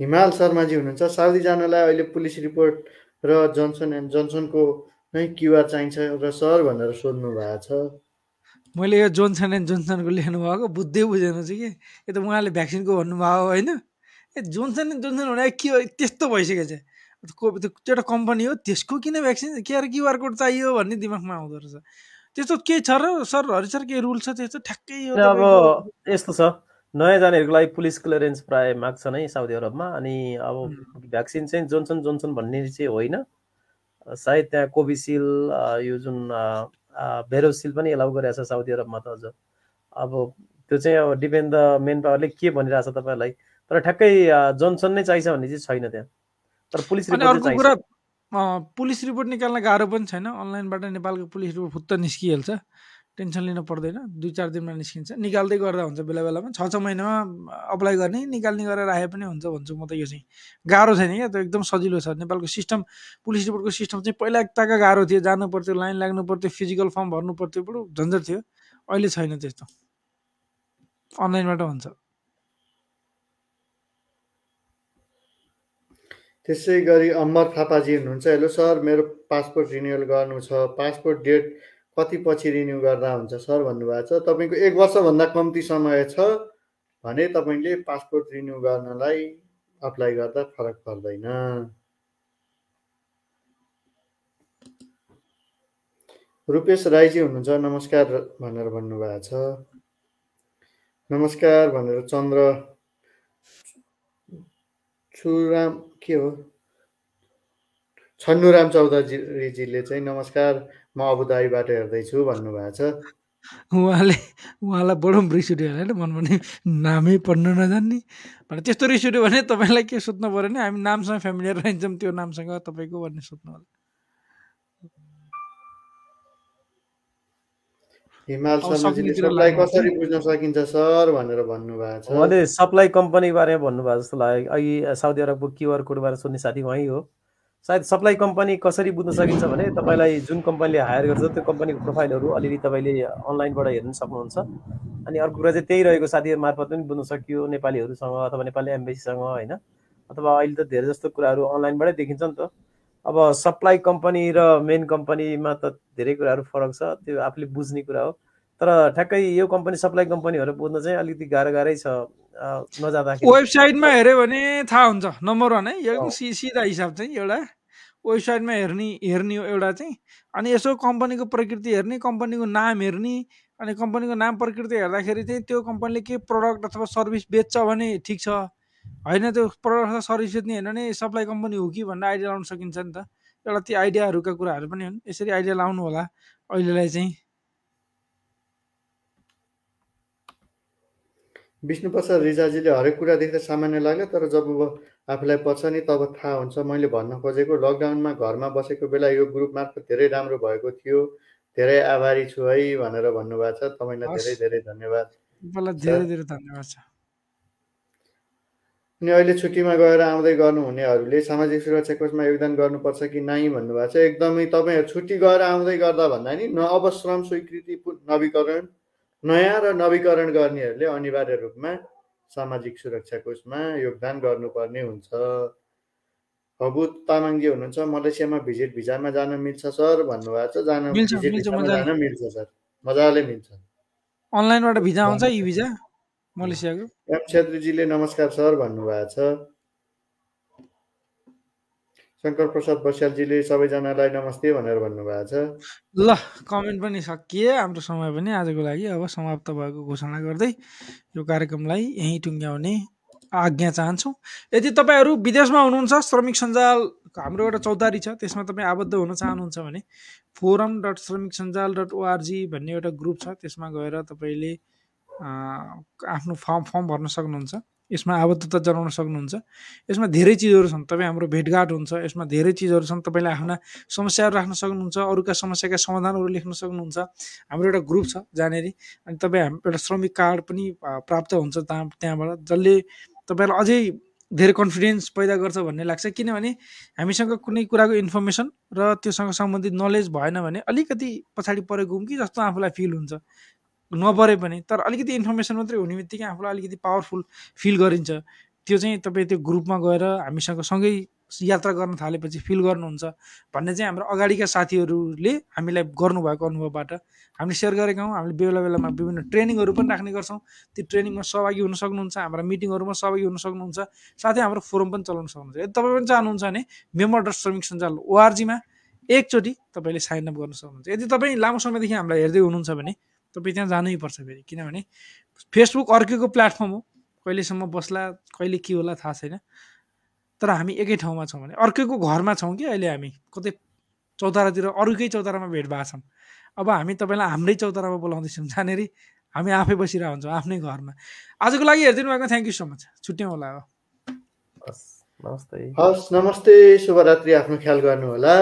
हिमाल शर्माजी हुनुहुन्छ। साउदी जानलाई अहिले पुलिस रिपोर्ट र जनसन एन्ड जनसनको नै क्युआर चाहिन्छ र सर भनेर सोध्नु भएको छ।
मैले यो जोन्सन एन्ड जोन्सनको लेख्नु भएको बुझ्दै बुझेन चाहिँ कि। यो त उहाँले भ्याक्सिनको भन्नुभयो होइन। ए जोन्सन एन्ड जोन्सन भने के हो? त्यस्तो भइसकेको छ। को त्यो एउटा कम्पनी हो त्यसको किन भ्याक्सिन के अरे क्युआर कोड चाहियो भन्ने दिमागमा आउँदो रहेछ। त्यस्तो केही छ र सर हरि सर केही रुल छ त्यस्तो? ठ्याक्कै यो
अब यस्तो छ। नयाँ जानेहरूको लागि पुलिस क्लियरेन्स प्राय माग्छ नै साउदी अरबमा अनि अब भ्याक्सिन चाहिँ जोन्सन जोन्सन भन्ने चाहिँ होइन। सायद त्यहाँ कोभिसिल्ड यो जुन भेरोसिल पनि एलाउ गरिरहेको छ साउदी अरबमा त अझ अब त्यो चाहिँ अब डिपेन्ड द मेन पावरले के भनिरहेछ तपाईँहरूलाई तर ठ्याक्कै जोन्सन नै चाहिन्छ भन्ने चाहिँ छैन त्यहाँ। तर पुलिस रिपोर्ट
कुरा पुलिस रिपोर्ट निकाल्न गाह्रो पनि छैन। अनलाइनबाट नेपालको पुलिस रिपोर्ट फुत्त निस्किहाल्छ। टेन्सन लिन पर्दैन। दुई चार दिनमा निस्किन्छ। निकाल्दै गर्दा हुन्छ बेला बेलामा। छ छ महिनामा अप्लाई गर्ने निकाल्ने गरेर राखे पनि हुन्छ भन्छु म त यो चाहिँ। गाह्रो छैन क्या त्यो एकदम सजिलो छ। नेपालको सिस्टम पुलिस रिपोर्टको सिस्टम चाहिँ पहिला एकताका गाह्रो थियो। जानु पर्थ्यो लाइन लाग्नु पर्थ्यो फिजिकल फर्म भर्नु पर्थ्यो बडो झन्झट थियो। अहिले छैन त्यस्तो। अनलाइनबाट हुन्छ।
त्यसै गरी अमर थापाजी हुनुहुन्छ। हेलो सर मेरो पासपोर्ट रिन्युअल गर्नु छ। पासपोर्ट डेट कति पछि रिन्यू गर्दा हुन्छ सर भन्नुभएको छ। तपाईँको एक वर्षभन्दा कम्ती समय छ भने तपाईँले पासपोर्ट रिन्यू गर्नलाई अप्लाई गर्दा फरक पर्दैन। रूपेश राईजी हुनुहुन्छ नमस्कार भनेर भन्नुभएको छ। नमस्कार भनेर चन्द्र छुराम के हो? छन्नुराम चौधरीजीले चाहिँ नमस्कार म अबुधाबीबाट हेर्दैछु भन्नुभएको छ।
उहाँले उहाँलाई बडो रिस उठ्यो होला होइन मन भने नामै पढ्न नजान्ने। भने त्यस्तो रिस उठ्यो भने तपाईँलाई के सोध्नु पऱ्यो भने हामी नामसँग फ्यामिलियर रहन्छौँ त्यो नामसँग तपाईँको भन्ने सोध्नु होला।
कसरी बुझ्न सकिन्छ सर भनेर भन्नुभएको छ।
उहाँले सप्लाई कम्पनी बारेमा भन्नुभयो जस्तो लाग्यो। अघि साउदी अरबको क्युआर कोडबारे सोध्ने साथी उहाँ हो। सायद सप्लाई कम्पनी कसरी बुझ्न सकिन्छ भने तपाईँलाई जुन कम्पनीले हायर गर्छ त्यो कम्पनीको प्रोफाइलहरू अलिअलि तपाईँले अनलाइनबाट हेर्न सक्नुहुन्छ। अनि अर्को कुरा चाहिँ त्यही रहेको साथीहरू मार्फत पनि बुझ्न सकियो नेपालीहरूसँग अथवा नेपाली एम्बेसीसँग होइन? अथवा अहिले त धेरै जस्तो कुराहरू अनलाइनबाटै देखिन्छ नि त। अब सप्लाई कम्पनी र मेन कम्पनीमा त धेरै कुराहरू फरक छ त्यो आफूले बुझ्ने कुरा हो। तर ठ्याक्कै यो कम्पनी सप्लाई कम्पनीहरू बुझ्न चाहिँ अलिकति गाह्रो गाह्रै छ। नजाँदाखेरि।
वेबसाइटमा हेऱ्यो भने थाहा हुन्छ। नम्बर वान है एकदम सिधा हिसाब चाहिँ एउटा वेबसाइटमा हेर्ने हेर्ने हो एउटा चाहिँ। अनि यसो कम्पनीको प्रकृति हेर्ने कम्पनीको नाम हेर्ने अनि कम्पनीको नाम प्रकृति हेर्दाखेरि चाहिँ त्यो कम्पनीले के प्रडक्ट अथवा सर्भिस बेच्छ भने ठिक छ? होइन त्यो प्रडक्ट अथवा सर्भिस बेच्ने हेर्न नै सप्लाई कम्पनी हो कि भन्ने आइडिया लाउन सकिन्छ नि त। एउटा त्यो आइडियाहरूका कुराहरू पनि हुन्। यसरी आइडिया लाउनु होला अहिलेलाई चाहिँ।
विष्णु प्रसाद रिजाजीले हरेक कुरा देख्दा सामान्य लाग्यो तर जब आफूलाई पर्छ नि तब थाहा हुन्छ। मैले भन्न खोजेको लकडाउनमा घरमा बसेको बेला यो ग्रुप मार्फत धेरै राम्रो भएको थियो। धेरै आभारी छु है भनेर भन्नुभएको छ। तपाईँलाई। धेरै धेरै धन्यवाद।
धेरै धेरै धन्यवाद छ।
अनि अहिले छुट्टीमा गएर आउँदै गर्नुहुनेहरूले सामाजिक सुरक्षा कोषमा योगदान गर्नुपर्छ कि नै भन्नुभएको छ। एकदमै तपाईँहरू छुट्टी गएर आउँदै गर्दा भन्दा नि न अब श्रम स्वीकृति नवीकरण नयाँ र नवीकरण गर्नेहरूले अनिवार्य रूपमा सामाजिक सुरक्षा कोषमा योगदान गर्नुपर्ने हुन्छ। हबु तामाङजी हुनुहुन्छ। मलेसियामा भिजिट भिजामा जान मिल्छ सर। भन्नुभएको छ जान। जान मिल्छ सर। मजाले मिल्छ।
अनलाइनबाट भिजा आउँछ ई भिजा? मलेसियाको?
एम छेत्रीजीले नमस्कार सर। भन्नुभएको छ। शङ्कर प्रसाद बस्यालजीले सबैजनालाई नमस्ते भनेर भन्नुभएको छ।
ल कमेन्ट पनि सकिए हाम्रो समय पनि आजको लागि अब समाप्त भएको घोषणा गर्दै यो कार्यक्रमलाई यहीँ टुङ्ग्याउने आज्ञा चाहन्छौँ। यदि तपाईँहरू विदेशमा हुनुहुन्छ श्रमिक सञ्जाल हाम्रो एउटा चौतारी छ त्यसमा तपाईँ आबद्ध हुन चाहनुहुन्छ भने फोरम डट श्रमिक सञ्जाल डट ओआरजी भन्ने एउटा ग्रुप छ त्यसमा गएर तपाईँले आफ्नो फर्म फर्म भर्न सक्नुहुन्छ। यसमा आबद्धता जनाउन सक्नुहुन्छ। यसमा धेरै चिजहरू छन्। तपाईँ हाम्रो भेटघाट हुन्छ। यसमा धेरै चिजहरू छन्। तपाईँले आफ्ना समस्याहरू राख्न सक्नुहुन्छ। अरूका समस्याका समाधानहरू लेख्न सक्नुहुन्छ। हाम्रो एउटा ग्रुप छ जहाँनिर अनि तपाईँ हाम एउटा श्रमिक कार्ड पनि प्राप्त हुन्छ त्यहाँ त्यहाँबाट। जसले तपाईँलाई अझै धेरै कन्फिडेन्स पैदा गर्छ भन्ने लाग्छ। किनभने हामीसँग कुनै कुराको इन्फर्मेसन र त्योसँग सम्बन्धित नलेज भएन भने अलिकति पछाडि परेको हुँ कि जस्तो आफूलाई फिल हुन्छ। नपरे पनि तर अलिकति इन्फर्मेसन मात्रै हुने बित्तिकै आफूलाई अलिकति पावरफुल फिल गरिन्छ। त्यो चाहिँ तपाईँ त्यो ग्रुपमा गएर हामीसँग सँगै यात्रा गर्न थालेपछि फिल गर्नुहुन्छ। भन्ने चाहिँ हाम्रो अगाडिका साथीहरूले हामीलाई गर्नुभएको अनुभवबाट हामीले सेयर गरेका हौँ। हामीले बेला बेलामा विभिन्न ट्रेनिङहरू पनि राख्ने गर्छौँ। त्यो ट्रेनिङमा सहभागी हुन सक्नुहुन्छ हाम्रा मिटिङहरूमा सहभागी हुन सक्नुहुन्छ साथै हाम्रो फोरम पनि चलाउन सक्नुहुन्छ। यदि तपाईँ पनि चाहनुहुन्छ भने मेम्बर डट श्रमिक सञ्जाल ओआरजीमा एकचोटि तपाईँले साइन अप गर्न सक्नुहुन्छ। यदि तपाईँ लामो समयदेखि हामीलाई हेर्दै हुनुहुन्छ भने तपाईँ त्यहाँ जानै पर्छ फेरि। किनभने फेसबुक अर्कैको प्लेटफर्म हो। कहिलेसम्म बस्ला कहिले के होला थाहा छैन। तर हामी एकै ठाउँमा छौँ भने अर्कैको घरमा छौँ कि अहिले हामी कतै चौतारातिर अरूकै चौतारामा भेट भएको छौँ। अब हामी तपाईँलाई हाम्रै चौतारामा बोलाउँदैछौँ। जानेरी हामी आफै बसिरहेको हुन्छौँ आफ्नै घरमा। आजको लागि हेरिदिनु भएको थ्याङ्क यू सो मच छुट्यौँ होला अब।
हस् नमस्ते।
हस् नमस्ते। शुभरात्रि आफ्नो ख्याल गर्नुहोला।